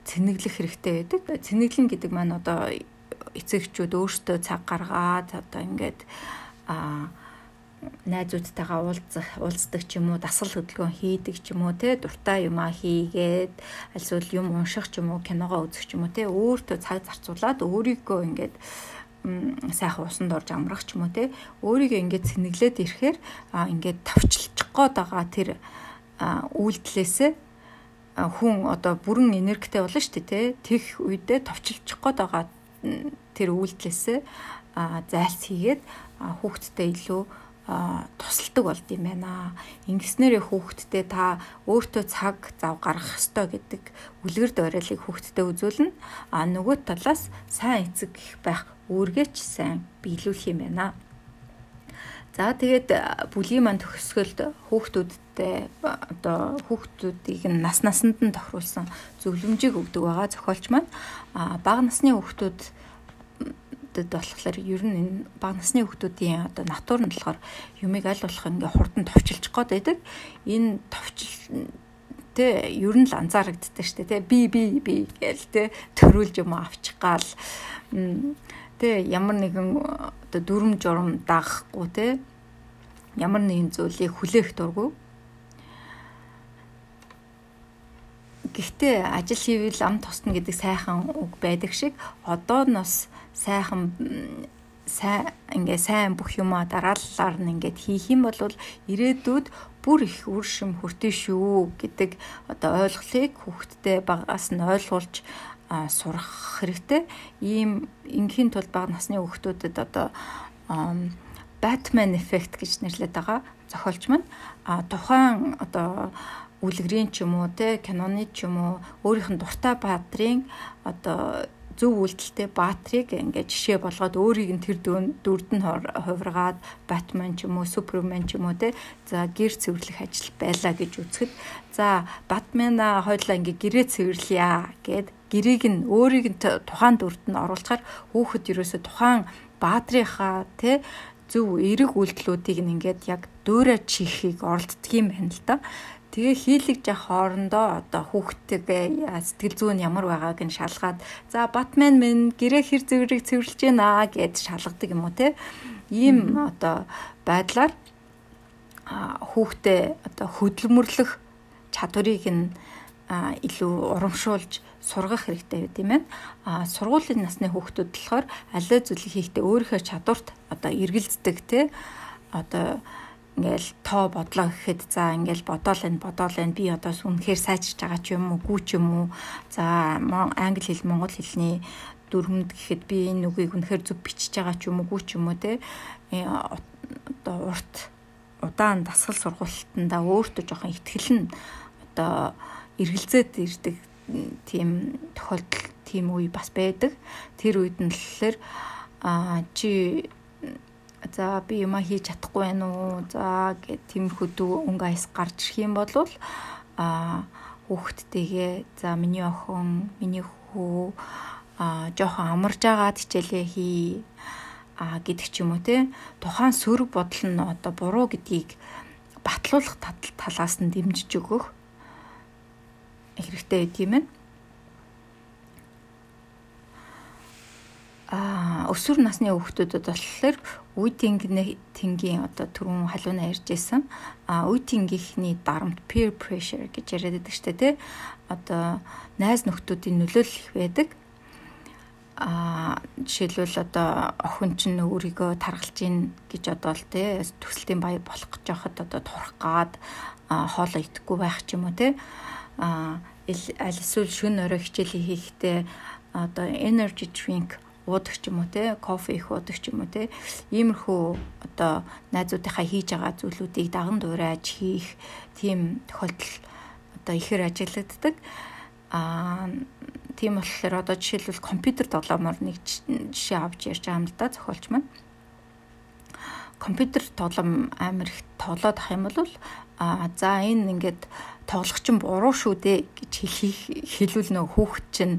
цэнэглэх хэрэгтэй байдаг. Цэнэглэн гэдэг маань одоо эцэгчүүд өөртөө цаг гаргаад одоо ингээд а найзуудтайгаа уулзах уулздаг ч юм уу дасгал хөдөлгөөн хийдэг ч юм уу те дуртай юмаа хийгээд альсвал юм унших ч юм уу киногоо үзэх ч юм уу те өөртөө цаг зарцуулаад өөрийгөө ингээд сайхан усанд орж амрах ч юм уу те өөрийгөө ингээд сэнэглээд ирэхээр ингээд тавчилчих гээд байгаа тэр үйлдэлээсээ хүн одоо бүрэн энергитэй болно шүү дээ те. Тех үедээ товчилчих гээд байгаа тэр үйлдэлээсээ зайлс хийгээд хүүхдтэй илүү тусалдаг болд юм байна. Ингэснээрээ хүүхдтэй та өөртөө цаг зав гаргах ёстой гэдэг үлгэр дуурайлыг хүүхдтэй үзүүлнэ. А нөгөө талаас сайн эцэг байх үүргээ ч сайн биелүүлэх юм байна. За тэгээд бүлийн маань төгсгөлд хүүхдүүдтэй одоо хүүхдүүдийг нас насанд нь тохируулсан зөвлөмжийг өгдөг байгаа зохиолч маань бага насны хүүхдүүд болохоор ер нь энэ бага насны хүүхдүүдийн одоо натур нь болохоор юмыг аль болох ингээ хурдан товчилчих гээд байдаг. Энэ товчил тэ ер нь л анзаарэгддэг шүү дээ тэ би би би гээл тэ төрүүлж юм авчих гал. Тэ ямар нэгэн оо дүрм журм дагахгүй те ямар нэгэн зүйлийг хүлээх дурггүй. Гэхдээ ажил хийвэл ам тусна гэдэг сайхан үг байдаг шиг одоо нь бас сайхан сайн ингээ сайн бүх юмаа дараалалаар нь ингээд хийх юм бол ирээдүйд бүр их үр шим хүртэн шүү гэдэг одоо ойлголыг хүүхдтэй багаас нь ойлгуулж сурах хэрэгтэй. Ийм ингийн тулд бага насны хүүхдүүдэд одоо Batman effect гэж нэрлэдэг байгаа зохиолч маань тухайн одоо үлгэрийн ч юм уу те киноны ч юм уу өөрийнх нь дуртай баадрын одоо зөв үйлдэлтэй баатрийг ингээд жишээ болгоод өөрийг нь тэр дүрд нь хувиргаад Батман ч юм уу Супермен ч юм уу те за гэр цэвэрлэх ажил байлаа гэж үзэхэд за Батмана хойлоо ингээд гэрээ цэвэрлэе гэд гэрийг нь өөрийг нь тухайн дүрд нь оруулахаар хүүхэд ерөөсө тухайн баатрийнхаа те зөв эерэг үйлдэлүүдийг нь ингээд яг дөөрэ чихийг оролддог юм байна л да. Тэгээ хийлэгж хоорондоо одоо хүүхдтэйгээ сэтгэл зүйн ямар байгааг нь шалгаад за Батмен минь гэрээ хэр зэврийг цэвэрлж гинэ гэд шалгадаг юм уу те. Ийм одоо байдлаар хүүхдээ одоо хөдөлмөрлөх чадварыг нь илүү урамшуулж сургах хэрэгтэй байт юм байна. А сургуулийн насны хүүхдүүд болохоор аливаа зүйлийг хийхдээ өөрийнхөө чадварт одоо эргэлздэг те одоо ингээл тоо бодлоо гэхэд за ингээл бодоол энэ бодоол энэ би одоо үнэхээр сайжирч байгаа ч юм уу гүү ч юм уу за англи хэл монгол хэлний дүрмэнд гэхэд би энэ үгийг үнэхээр зөв бичиж байгаа ч юм уу гүү ч юм уу те э, одоо урт удаан дасгал сургуультанда өөртөө жоохон ихтгэл нь одоо эргэлзээд ирдэг тийм тохиолдол тийм үе бас байдаг. Тэр үед нь болохоор а чи за би юма хийж чадахгүй байна уу? За гэх тиймэрхүү дүү өнгө айс гарч ирэх юм бол а хүүхдтэйгээ за миний охин миний хүү а жоохон амарж агаад хичээлээ хий а гэдэг ч юм уу те. Тухайн сөрөг бодол нь одоо буруу гэдгийг батлуулах талаас нь дэмжиж өгөх. Хэрэгтэй тийм ээ а өсвөр насны хүүхдүүдэд болохоор үе тэнгийн одоо түрүүн халууна ярьж байсан а үе тэнгийнхний дарамт peer pressure гэж яриад байдаг дээ тий. Одоо найз нөхдүүдийн нөлөөлөл их байдаг. А жишээлбэл одоо охин чинь өөрийгөө таргалж ийн гэж одоо л тий төсөлтийн баяр болох гэж яхад одоо турах гад хоолоо идэхгүй байх ч юм уу тий. А аль эсвэл шүн орой хичээлээ хийхдээ одоо energy drink уудаг ч юм уу те кофе их уудаг ч юм уу те иймэрхүү одоо найзуудынхаа хийж байгаа зүйлүүдийг даган дуурайж хийх тийм тохиолдол одоо ихэр ажиглагддаг. Аа тийм болохоор одоо жишээлбэл компьютер тоглоомор нэг жишээ авч ярьж байгаа юм л да зохиолч маань. Компьютер тоглоом амар их тоглоод ах юм бол а за энэ ингээд тоглох чинь буруу шүү дээ гэж нөө хүүхэд чинь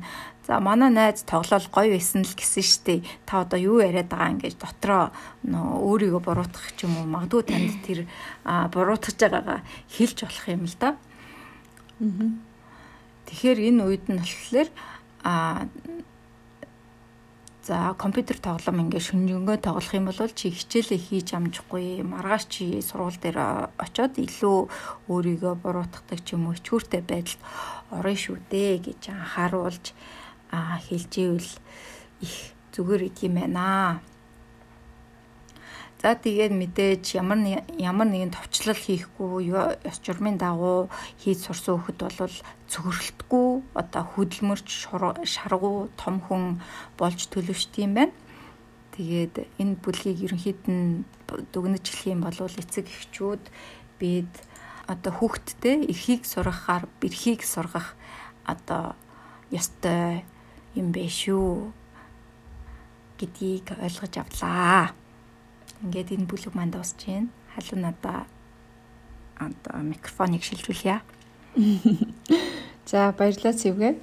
За манай найз тоглоал гоё байсан л гэсэн штэ. Та одоо юу яриад байгаа ингэж дотроо өөрийгөө буруутгах ч юм уу магадгүй танд тэр буруутгаж байгаагаа хэлж болох юм л да. Тэгэхээр энэ үед нь болохоор а За компьютер тоглоом ингээ шүнжэнгөө тоглох юм бол чи хичээлээ хийж амжихгүй маргааш чи сургууль дээр очиод илүү өөрийгөө буруутгадаг ч юм уу ичгүүртэй байдалд орно шүү дээ гэж анхааруулж а хэлж ивэл их зүгээр идэм байна. За тэгээд мэдээж ямар ямар нэгэн товчлол хийхгүй ёс журмын дагуу хийж сурсан хөхд бол цөгөрлөлтгүй одоо хөдөлмөрч шаргуу том хүн болж төлөвшд юм байна. Тэгээд энэ бүлгийг ерөнхийд нь дүгнэж хэлэх юм бол эцэг эхчүүд бид одоо хүүхдтэй эрхийг сургахаар бэрхийг сургах одоо ёстой юм бэ шүү гэдгийг ойлгож авлаа. Ингээд энэ бүлэг манд дуусч байна. Халуун надаа одоо микрофоныг шилжүүлье. За баярлалаа Цэвгэ.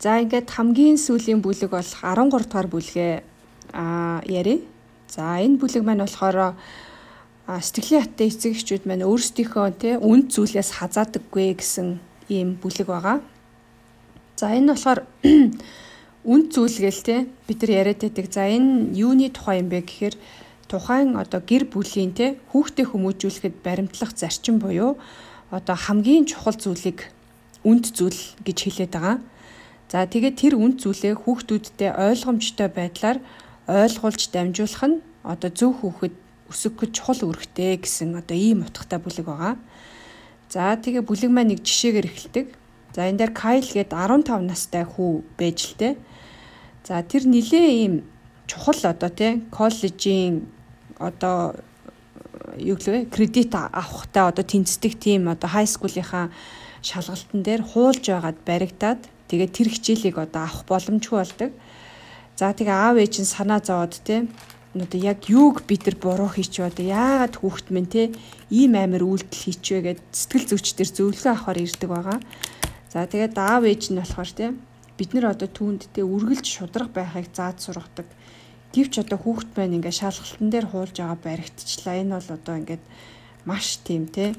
За ингээд хамгийн сүүлийн бүлэг бол 13 дугаар бүлгээ аа яри. За энэ бүлэг маань болохоор сэтгэлийн хаттай эцэг эхчүүд маань өөрсдийнхөө тий үнд зүйлээс хазаадаггүй гэсэн ийм бүлэг байгаа. За энэ болохоор үнд зүйлгээл те бид нар яриад байдаг. За энэ юуны тухай юм бэ гэхээр тухайн одоо гэр бүлийн те хүүхдээ хүмүүжүүлэхэд баримтлах зарчим буюу одоо хамгийн чухал зүйлийг үнд зүйл гэж хэлээд байгаа. За тэгээд тэр үнд зүйлээ хүүхдүүдтэй ойлгомжтой байдлаар ойлгуулж дамжуулах нь одоо зөв хүүхэд өсөх гэж чухал үүрэгтэй гэсэн одоо ийм утгатай бүлэг байгаа. За тэгээ бүлэг маань нэг жишээгээр эхэлдэг. За энэ дээр Кайл гээд 15 настай хүү байж л те. За тэр нилээ ийм чухал одоо те коллежийн одоо юу гэлээ кредит авахтай одоо тэнцдэг тийм одоо хай скуулийнхаа шалгалтын дээр хуулж байгаад баригдаад Тэгээд тэр хичээлийг одоо авах боломжгүй болдог. За тэгээ аав ээж нь санаа зовоод те одоо яг юуг бид нар буруу хийчихвэ одоо яагаад хүүхэд минь те ийм амар үйлдэл хийчихвэ гэд сэтгэл зүйчдэр зөвлөгөө авахар ирдэг байгаа. За тэгээд аав ээж нь болохоор те бид нар одоо түүнд те үргэлж шудраг байхыг зааж сургадаг. Гэвч одоо хүүхэд маань ингээ шалгалтын дээр хуулж байгаа баригдчихлаа. Энэ бол одоо ингээд маш тийм те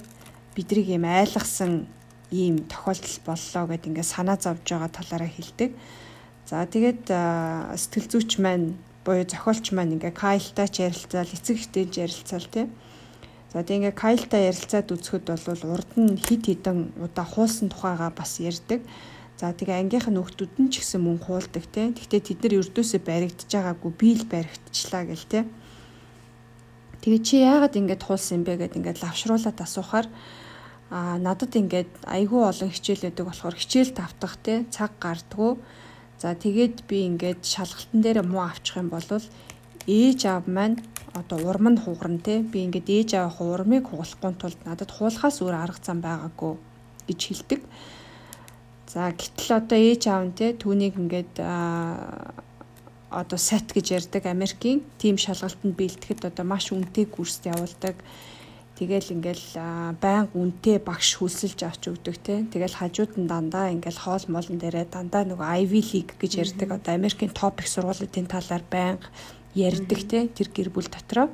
бидрийг юм айлгсан ийм тохиолдол боллоо гэд ингээд санаа зовж байгаа талаараа хэлдэг. За тэгээд сэтгэл зүйч маань буюу зохиолч маань ингээ Кайлтай ч ярилцаал, эцэг эхтэй ч ярилцаал тий. За тэг ингээ Кайлтай ярилцаад үзэхэд бол урд нь хид хідэн удаа хуулсан тухайгаа бас ярьдаг. За тэгээ ангийнх нь нөхдүүд нь ч гэсэн мөн хуулдаг тий. Гэхдээ тэд нар өрдөөсөө баригдаж байгаагүй би л баригдчихлаа гэл тий. Тэгээ чи яагаад ингэж хуулсан юм бэ гэд ингээд лавшруулаад асуухаар а надад ингээд айгүй олон хичээл өгдөг болохоор хичээл тавтах те цаг гардггүй. За тэгээд би ингээд шалгалтын дээр муу авчих юм бол ээж аав маань одоо урам нь хугарна те би ингээд ээж аав урмыг хугалахгүй тулд надад хуулахаас өөр арга зам байгаагүй гэж хэлдэг. За гэтэл одоо ээж аав нь те түүнийг ингээд одоо сет гэж ярьдаг Америкийн тим шалгалтанд бэлтгэхэд одоо маш үнэтэй курст явуулдаг. Тэгэл ингээл байнга үнтэй багш хүсэлж авч өгдөг те. Тэгэл хажууд нь дандаа ингээл хоол молон дээрээ дандаа нөгөө Ivy League гэж ярьдаг одоо Америкийн топ их сургуулиудын талаар байнга ярьдаг те. Тэр гэр бүл дотроо.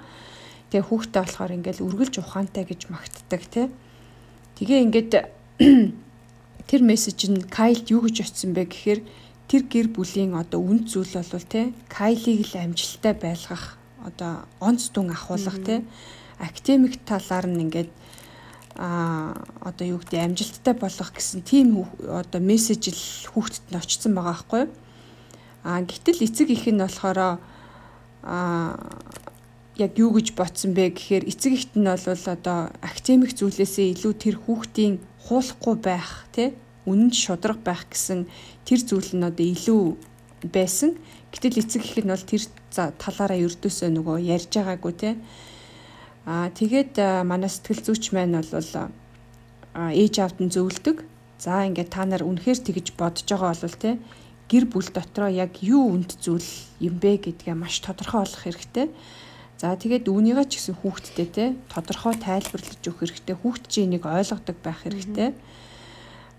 Тэгээ хүүхдээ болохоор ингээл үргэлж ухаантай гэж магтдаг те. Тэгээ ингээд тэр мессеж нь Кайлд юу гэж очсон бэ гэхээр тэр гэр бүлийн одоо үнд зүйл бол те Кайлийг л амжилттай байлгах одоо онц дүн ахуулах те академик талаар нь ингээд а одоо юу гэдэг амжилттай болох гэсэн тийм одоо мессеж л хүүхдэд нь очсон байгаа байхгүй? А гэтэл эцэг их нь болохоор а яг юу гэж ботсон бэ гэхээр эцэг ихт нь бол одоо академик зүйлээсээ илүү тэр хүүхдийн хуулахгүй байх тий үнэн шудраг байх гэсэн тэр зүйл нь одоо илүү байсан. Гэтэл эцэг их нь бол тэр талаараа ердөөсөө нөгөө ярьж байгаагүй тий Аа тэгээд манай сэтгэл зүйч маань бол ээж аавд нь зөвлөдөг. За ингээд та нар үнэхээр тэгж бодож байгаа бол те гэр бүл дотроо яг юу үнд зүйл юм бэ гэдгээ маш тодорхой олох хэрэгтэй. За тэгээд үүнийгээ ч гэсэн хүүхдтэй те тодорхой тайлбарлаж өгөх хэрэгтэй. Хүүхд чинь энийг ойлгодог байх хэрэгтэй.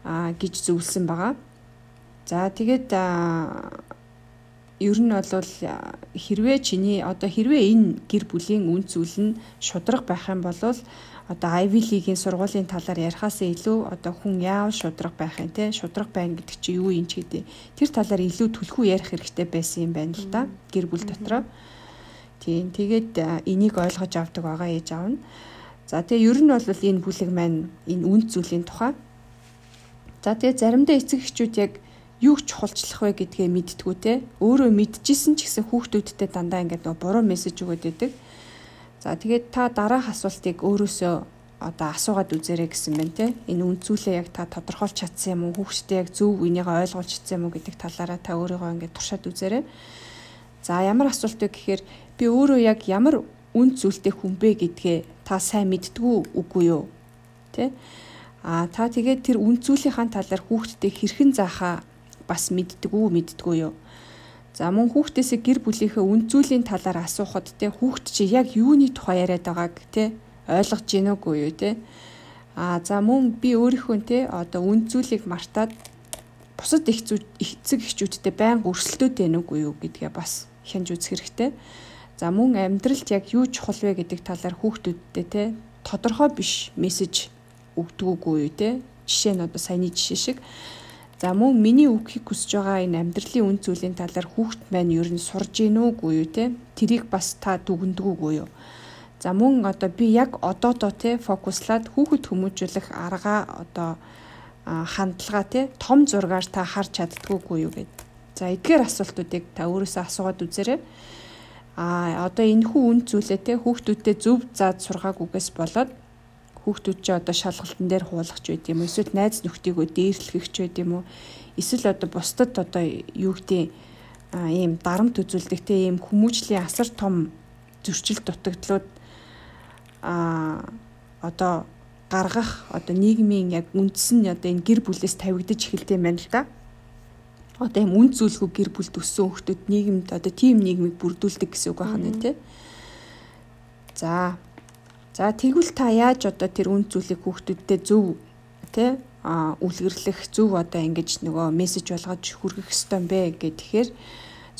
Аа гэж зөвлөсөн байгаа. За тэгээд ер нь бол хэрвээ чиний одоо хэрвээ энэ гэр бүлийн үн зүйл нь шудраг байх юм бол одоо Ivy League-ийн сургуулийн талаар ярихаас илүү одоо хүн яав шудраг байх юм те шудраг байна гэдэг чи юу юм ч гэдэг тэр талаар илүү түлхүү ярих хэрэгтэй байсан юм байна л да гэр бүл дотроо тийм. Тэгээд энийг ойлгож авдаг байгаа ээж аав нь. За тэгээ ер нь бол энэ бүлэг маань энэ үн зүйлийн тухай. За тэгээ заримдаа эцэг эхчүүд яг юу чухалчлах вэ гэдгээ мэдтгүү те. Өөрөө мэдчихсэн ч гэсэн хүүхдүүдтэй дандаа ингээд нөгөө буруу мессеж өгöd байдаг. За тэгээд та дараах асуултыг өөрөөсөө одоо асуугаад үзээрэй гэсэн байна те. Энэ үнцүүлээ яг та тодорхойлж чадсан юм уу? Хүүхдэд яг зөв үнийг ойлгуулж чадсан юм уу гэдэг талаараа та өөрийгөө ингээд туршаад үзээрэй. За ямар асуулт вэ гэхээр би өөрөө яг ямар үн зүйлтэй хүн бэ гэдгээ та сайн мэддгүү үгүй юу? Тэ? А та тэгээд тэр үн зүйлийнхаа талаар хүүхдэд хэрхэн заахаа бас мэддгүү мэддгүү юу. За мөн хүүхдээсээ гэр бүлийнхээ үнцүүлийн талаар асуухад те хүүхд чи яг юуны тухай яриад байгааг те ойлгож гин үгүй юу те. А за мөн би өөрийнхөө те одоо үнцүүлийг мартаад бусад их эцэг эхчүүдтэй байн өрсөлдөөд байна үгүй юу гэдгээ бас хянж үзэх хэрэгтэй. За мөн амьдралд яг юу чухал вэ гэдэг талаар хүүхдүүдтэй те тодорхой биш мессеж өгдөггүй те. Жишээ нь одоо саяны жишээ шиг За мөн миний үгхийг хүсэж байгаа энэ амьдралын үн зүйлийн талаар хүүхд маань ер нь сурж гин үгүй юу те тэрийг бас та дүгнэдэггүй юу За мөн одоо би яг одоодоо те фокуслаад хүүхэд хүмүүжүүлэх аргаа одоо хандлага тий том зургаар та харж чаддгүйгүй юу гэд. За эдгээр асуултуудыг та өөрөөсөө асуугаад үзээрэй. А одоо энэ хүү үн зүйлээ тий хүүхдүүдтэй зөв заад сургаагүйгээс болоод хүүхдүүд чи одоо шалгалтын дээр хуулах ч байд юм уу эсвэл найз нөхдийгөө дээрлэх ч байд юм уу эсвэл одоо бусдад одоо юу гэдэг ийм дарамт үзүүлдэг те ийм хүмүүжлийн асар том зөрчил дутагдлууд а одоо гаргах одоо нийгмийн яг үндэс нь одоо энэ гэр бүлээс тавигдаж эхэлдэг юм байна л да. Одоо юм үн зүйлгүй гэр бүлд өссөн хүмүүс нийгэмд одоо тийм нийгмийг бүрдүүлдэг гэсэн үг байна тий. За За тэгвэл та яаж одоо тэр үн зүйлийг хүүхдүүдтэй зөв тий а үлгэрлэх зөв одоо ингэж нөгөө мессеж болгож хүргэх ёстой юм бэ гэхээр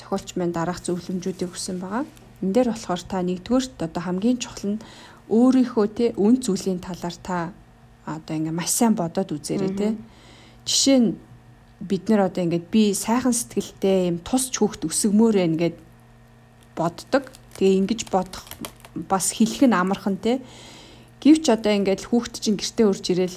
зохиолч маань дараах зөвлөмжүүдийг өгсөн байгаа. Энд дээр болохоор та нэгдүгээрт одоо хамгийн чухал нь өөрийнхөө тий үн зүйлийн талаар та одоо ингээ маш сайн бодоод үзээрэй тий. Жишээ нь бид нэр одоо ингээд би сайхан сэтгэлтэй юм тусч хөөхт өсгмөр байна гэд боддог. Тэгээ ингэж бодох бас хэлэх нь амархан те. Гэвч одоо ингээд хүүхд чинь гэртээ урж ирэл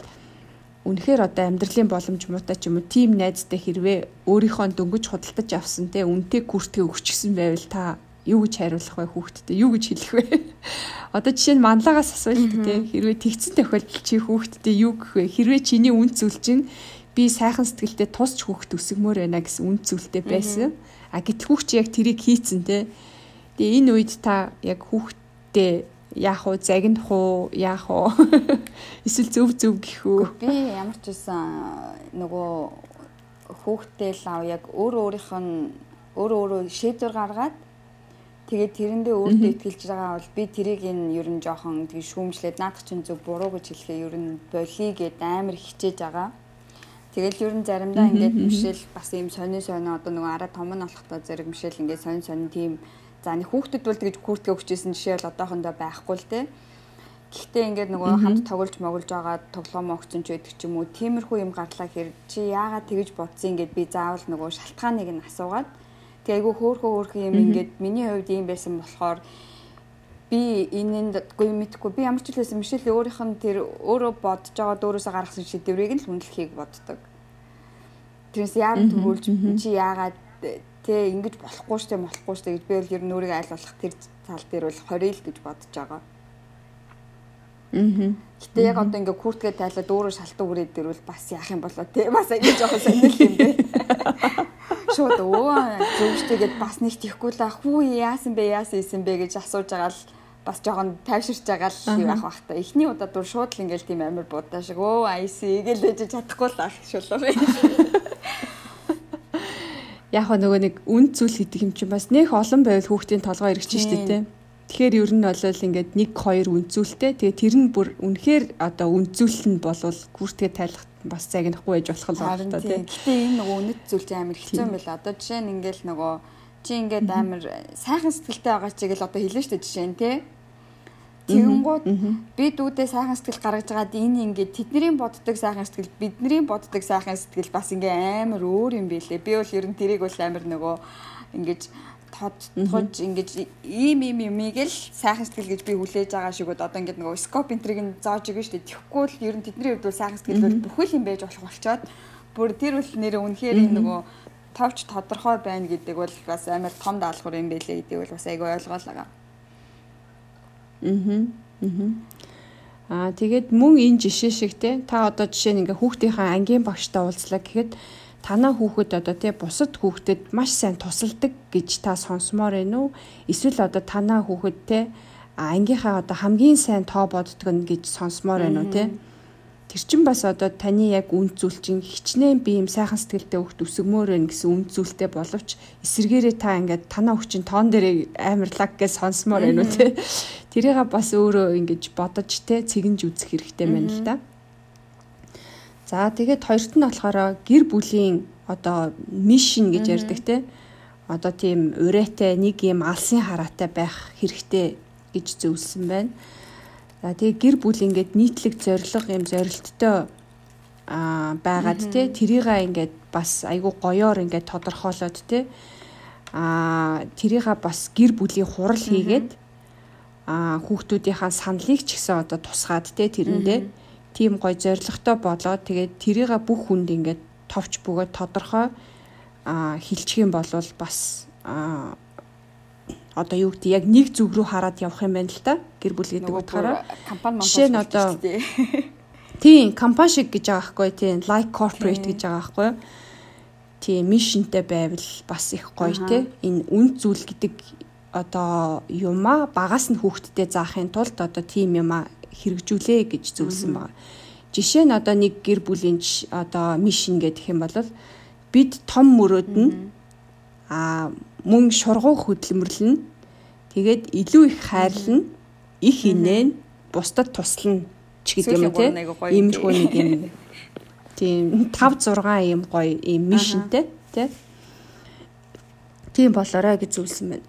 үнэхээр одоо амьдралын боломж муутай ч юм уу тийм найзтай хэрвээ өөрийнхөө дөнгөж худалдаж авсан те үнтэй күртгээ өгчихсэн байвал та юу гэж хариулах вэ хүүхдэд юу гэж хэлэх вэ? Одоо жишээ нь манлагаас асуулт те. Хэрвээ тэгцэн тохиолдолд чи хүүхдэд юу гэх вэ хэрвээ чиний үн зүйл чинь би сайхан сэтгэлтэй тусч хүүхд өсгмөр байна гэсэн үн зүйлтэй байсан. А гэтэл хүүхд яг тэрийг хийцэн те. Тэгээ энэ үед та яг хүүхд хүүхдтэй яах уу загнах уу яах уу эсвэл зөв зөв гэх үү? Би ямар ч байсан нөгөө хүүхдтэй л ав яг өөр өөрийнх нь өөр өөрөө шийдвэр гаргаад тэгээд тэрэндээ өөртөө ихтгэлж байгаа бол би тэрийг энэ ер нь жоохон тэг шүүмжлээд наадах чинь зөв буруу гэж хэлэхээ ер нь болий гэд амар хичээж байгаа. Тэгэл ер нь заримдаа ингээд мишэл бас ийм сонин сонин одоо нөгөө араа том нь болохтой зэрэг мишэл ингээд сонин сонин тийм За нэг хүүхдэд бол тэгж куртгэ өгчээсэн жишээ бол одоохондоо байхгүй л те. Гэхдээ ингээд нөгөө хамт тоглож моголж байгаа тоглоом огцсон ч байдаг ч юм уу. Тиймэрхүү юм гарлаа хэр чи яагаад тэгж бодсон ингээд би заавал нөгөө шалтгааныг нь асуугаад тэгээ айгүй хөөхөө хөөхөө юм ингээд миний хувьд ийм байсан болохоор би энэнд үгүй мэдхгүй би ямар ч байсан мишэл өөрийнх нь тэр өөрөө бодож байгаа дөөрөөсөө гаргасан шийдвэрийг нь л хүндлэхийг боддог. Тэрнээс яагаад төрүүлж чи яагаад Тэ ингэж болохгүй штэ болохгүй штэ гэж би бол ер нь өөрийгөө айл болох тэр тал дээр бол 20 л гэж бодож байгаа. Аа. Гэтэ яг одоо ингээ куртгээ тайлаад өөрөө шалтуу үрээд дэрвэл бас яах юм болоо те бас ингэ жоохон сонирхол юм бэ. Шууд өө зөвштэйгээд бас нэг тийхгүй л хүү яасан бэ яасан исэн бэ гэж асууж байгаа л бас жоохон тайвширч байгаа л яах бах та. Эхний удаа дур шууд л ингээл тийм амар будаа шиг өө айси гээл байж чадахгүй л ах шулуу яг нөгөө нэг үн зүйл гэдэг юм чинь бас нэх олон байвал хүүхдийн толгой эргэж штэ тий. Тэгэхээр ер нь бол ингээд 1 2 үнцүүлтэй. Тэгээ тэр нь бүр үнэхээр одоо үнцүүлэл нь болвол күртгээ тайлах бас загнахгүй байж болох л байна та тий. Гэтэ энэ нөгөө үнэт зүйл амар хэцүү юм байна. Одоо жишээ нь ингээд нөгөө чи ингээд амар сайхан сэтгэлтэй байгаа чиг л одоо хэлнэ штэ жишээ нь тий. Тэгэнгүүт би дүүдээ сайхан сэтгэл гаргаж байгаад энэ ингээд тэдний боддог сайхан сэтгэл бидний боддог сайхан сэтгэл бас ингээ амар өөр юм билээ. Би бол ер нь тэрийг бол амар нөгөө ингэж тодтогч ингэж ийм ийм юмыг л сайхан сэтгэл гэж би хүлээж байгаа шиг одоо ингээд нөгөө скоп энтриг нь зааж өгнө шүү дээ. Тэгэхгүй л ер нь тэдний хувьд бол сайхан сэтгэл бол бүхэл юм байж болох болчоод бүр тэр бол нэр үнэхээр нөгөө товч тодорхой байна гэдэг бол бас амар том даалгавар юм байлээ гэдэг бол бас айгүй ойлгоолаа. Аа. Аа тэгээд мөн энэ жишээ шиг те та одоо жишээ нь ингээ хүүхдийнхээ ангийн багштай уулзлаа гэхэд танаа хүүхэд одоо те бусад хүүхдэд маш сайн тусалдаг гэж та сонсомоор байна уу? Эсвэл одоо танаа хүүхэд те ангийнхаа одоо хамгийн сайн тоо боддог нь гэж сонсомоор байна уу те? Mm -hmm Тэр чин бас одоо таны яг үнд зүйл чинь хичнээн би юм сайхан сэтгэлтэй хөвгт өсгмөр байх гэсэн үнд зүйлтэй боловч эсэргээрээ та ингээд танаа хүчин тоон дээр амар лаг гэж сонсомоор байна уу те. Тэрийг бас өөрөө ингэж бодож те цэгэнж үзэх хэрэгтэй байна л да. За тэгээд хоёрт нь болохоор гэр бүлийн одоо мишн гэж ярьдаг те. Одоо тийм урайтай нэг юм алсын хараатай байх хэрэгтэй гэж зөвлөсөн байна. За тэгээ гэр бүл ингээд нийтлэг зориг юм зорилттой аа байгаад те тэрийгээ ингээд бас айгүй гоёор ингээд тодорхойлоод те аа тэрийгээ бас гэр бүлийн хурал хийгээд аа хүүхдүүдийнхаа саналыг ч гэсэн одоо тусгаад те тэрэндээ тийм гой зоригтой болоод тэгээд тэрийг бүх хүнд ингээд товч бөгөөд тодорхой а хилчих юм бол бас а одоо юу гэдэг яг нэг зүг рүү хараад явах юм байна л та. Гэр бүл гэдэг утгаараа. компани жишээ нь одоо тийм компани шиг гэж байгаа байхгүй тийм like corporate гэж байгаа байхгүй. Тийм мишнтэй байвал бас их гоё те энэ үн зүйл гэдэг одоо юма багаас нь хүүхдэд заахын тулд одоо тийм юма хэрэгжүүлээ гэж зөвлөсөн байна. Жишээ нь одоо нэг гэр бүлийн одоо мишн гэдэг юм бол бид том мөрөөд нь а мөн шургуу хөдөлмөрлөн тэгээд илүү их хайрлна их инээн бусдад туслана ч гэдэг юм те иймэрхүү нэг юм тийм 5 6 юм гоё юм мишнтэй те тийм болоорой гэж зүйлсэн байна.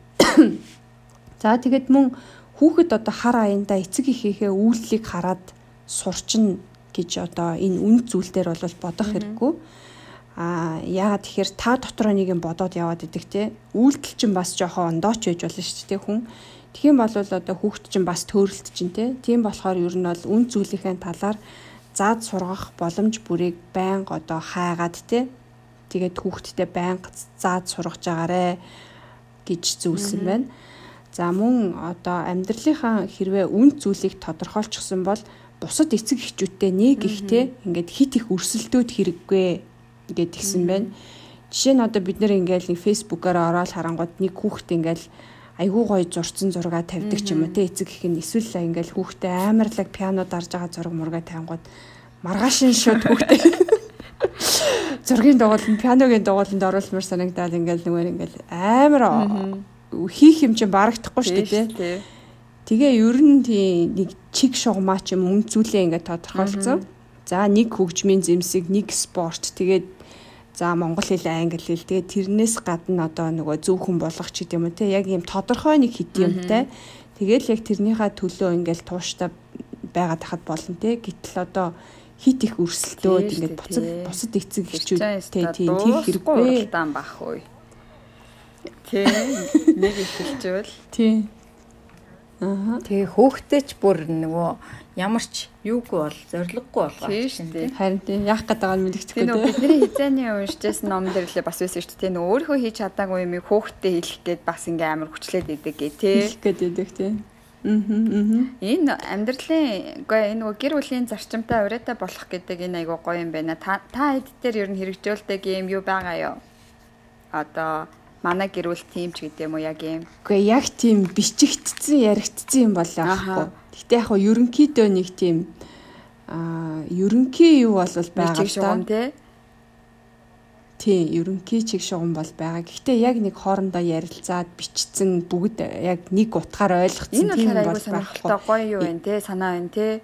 За тэгээд мөн хүүхэд одоо хар аяндаа эцэг эхийнхээ үйлчлийг хараад сурчин гэж одоо энэ үн зүйлдер бол бодох хэрэггүй. Аа яагаад тэгэхээр та дотроо нэг юм бодоод яваад идэх те үйлдэл чинь бас жоохон ондооч байж болно шүү дээ хүн. Тэгхийн бол одоо хүүхэд чинь бас төөрөлт чинь те. Тийм болохоор ер нь бол үн зүйлийнхээ талаар заад сургах боломж бүрийг байнга одоо хайгаад те. Тэгээд хүүхдтэй байнга заад сургаж агаарэ гэж зүйлсэн байна. За мөн одоо амьдралынхаа хэрвээ үн зүйлийг тодорхойлчихсон бол бусад эцэг эхчүүдтэй нэг ихтэй ингээд хит их өрсөлдөөд хэрэггүй гэдэг гисэн байна. Жишээ нь одоо бид нэр ингээд нэг фэйсбүүкээр ороод харангууд нэг хүүхэд ингээд айгүй гоё зурцсан зураг тавьдаг ч юм уу те эцэг их нь эсвэл ингээд хүүхдээ амарлаг пиано дарж байгаа зураг мургаа тавингууд маргаашин шууд хүүхдээ зургийн дугууланд пианогийн дугууланд оруулмаар санагдаад ингээд нөгөө ингээд амар хийх юм чинь барагдахгүй шүү дээ. Тэгээ ер нь тийм нэг чиг шугамаа ч юм үн зүйлээ ингээд тодорхойлцсон. За нэг хөгжмийн зэмсэг, нэг спорт, тэгээд за монгол хэл, англи хэл. Тэгээд тэрнээс гадна одоо нөгөө зөвхөн болгох ч гэдэм үү те. Яг ийм тодорхой нэг хэд юмтай. Тэгэл яг тэрнийхээ төлөө ингээд тууштай байгаад тахад болно те. Гэтэл одоо хит их өрсөлдөөд ингээд буцад бусад эцэг эхчүүд те тийм тийм хэрэггүй. Дан бах уу. Тий. Нэг ихэлжүүл. Тий. Аа. Тэгээ хөөхтэй ч бүр нөгөө ямар ч юугүй бол зориггүй болгоо. Тийм. Харин тийм яах гээд байгааг нь мэдчихгүй тийм. Бидний хизээний уншижсэн ном дээр л бас байсан шүү дээ. Нөгөө өөрийнхөө хийж чадаагүй юм хөөхтэй хэлэх гээд бас ингээм амар хүчлээд идэг гээ тий. Хэлэх гээд идэг тий. Энэ амьдралын үгүй энэ нөгөө гэр бүлийн зарчимтай ураатай болох гэдэг энэ айгуу гоё юм байна. Та та хэд дээр ер нь хэрэгжүүлдэг юм юу байгаа юу? Одоо манай гэрүүл тийм ч гэдэг юм уу яг юм. Үгүй яг тийм бичигдсэн яригдсан юм болоо аахгүй. Гэтэ яг хоо ерөнхийдөө нэг тийм аа ерөнхий юу бол байгаа да. Тийм, ерөнхий чиг шугам бол байгаа. Гэхдээ яг нэг хоорондоо ярилцаад бичсэн бүгд яг нэг утгаар ойлгоцсон тийм бол байхгүй. Гоё юу вэ те санаа байна те.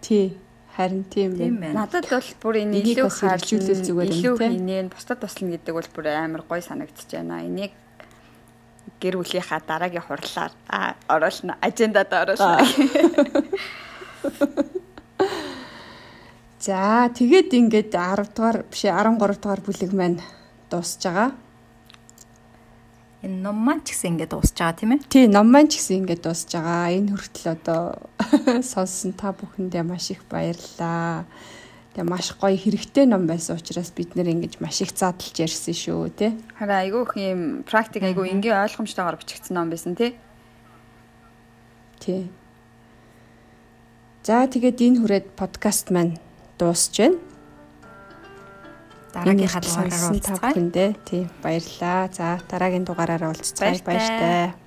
Тий. Харин тийм байна. Надад бол бүр энэ илүү харжүүлэл зүгээр юм тийм. Илүү хийнэ, бусдад туслана гэдэг бол бүр амар гоё санагдчихж байна. Энийг гэр бүлийнхаа дараагийн хурлаар оруулна. Ажендад оруулна. За тэгээд ингээд 10 дугаар биш 13 дугаар бүлэг маань дуусж байгаа. Энэ ном маань ч гэсэн ингээд дуусж байгаа тийм ээ. Тий, ном маань ч гэсэн ингээд дуусж байгаа. Энэ хүртэл одоо сонссон та бүхэндээ маш их баярлалаа. Тэгээ маш гоё хэрэгтэй ном байсан учраас бид нэр ингэж маш их задлж ярьсан шүү, тий. Хараа айгүй их юм практик айгүй энгийн ойлгомжтойгоор бичигдсэн ном байсан, тий. Тий. За тэгээд энэ хүрээд подкаст маань дуусж байна дараагийнхаа дугаараар уулзцгаая. Тийм баярлалаа. За дараагийн дугаараар уулзцгаая. Баяртай.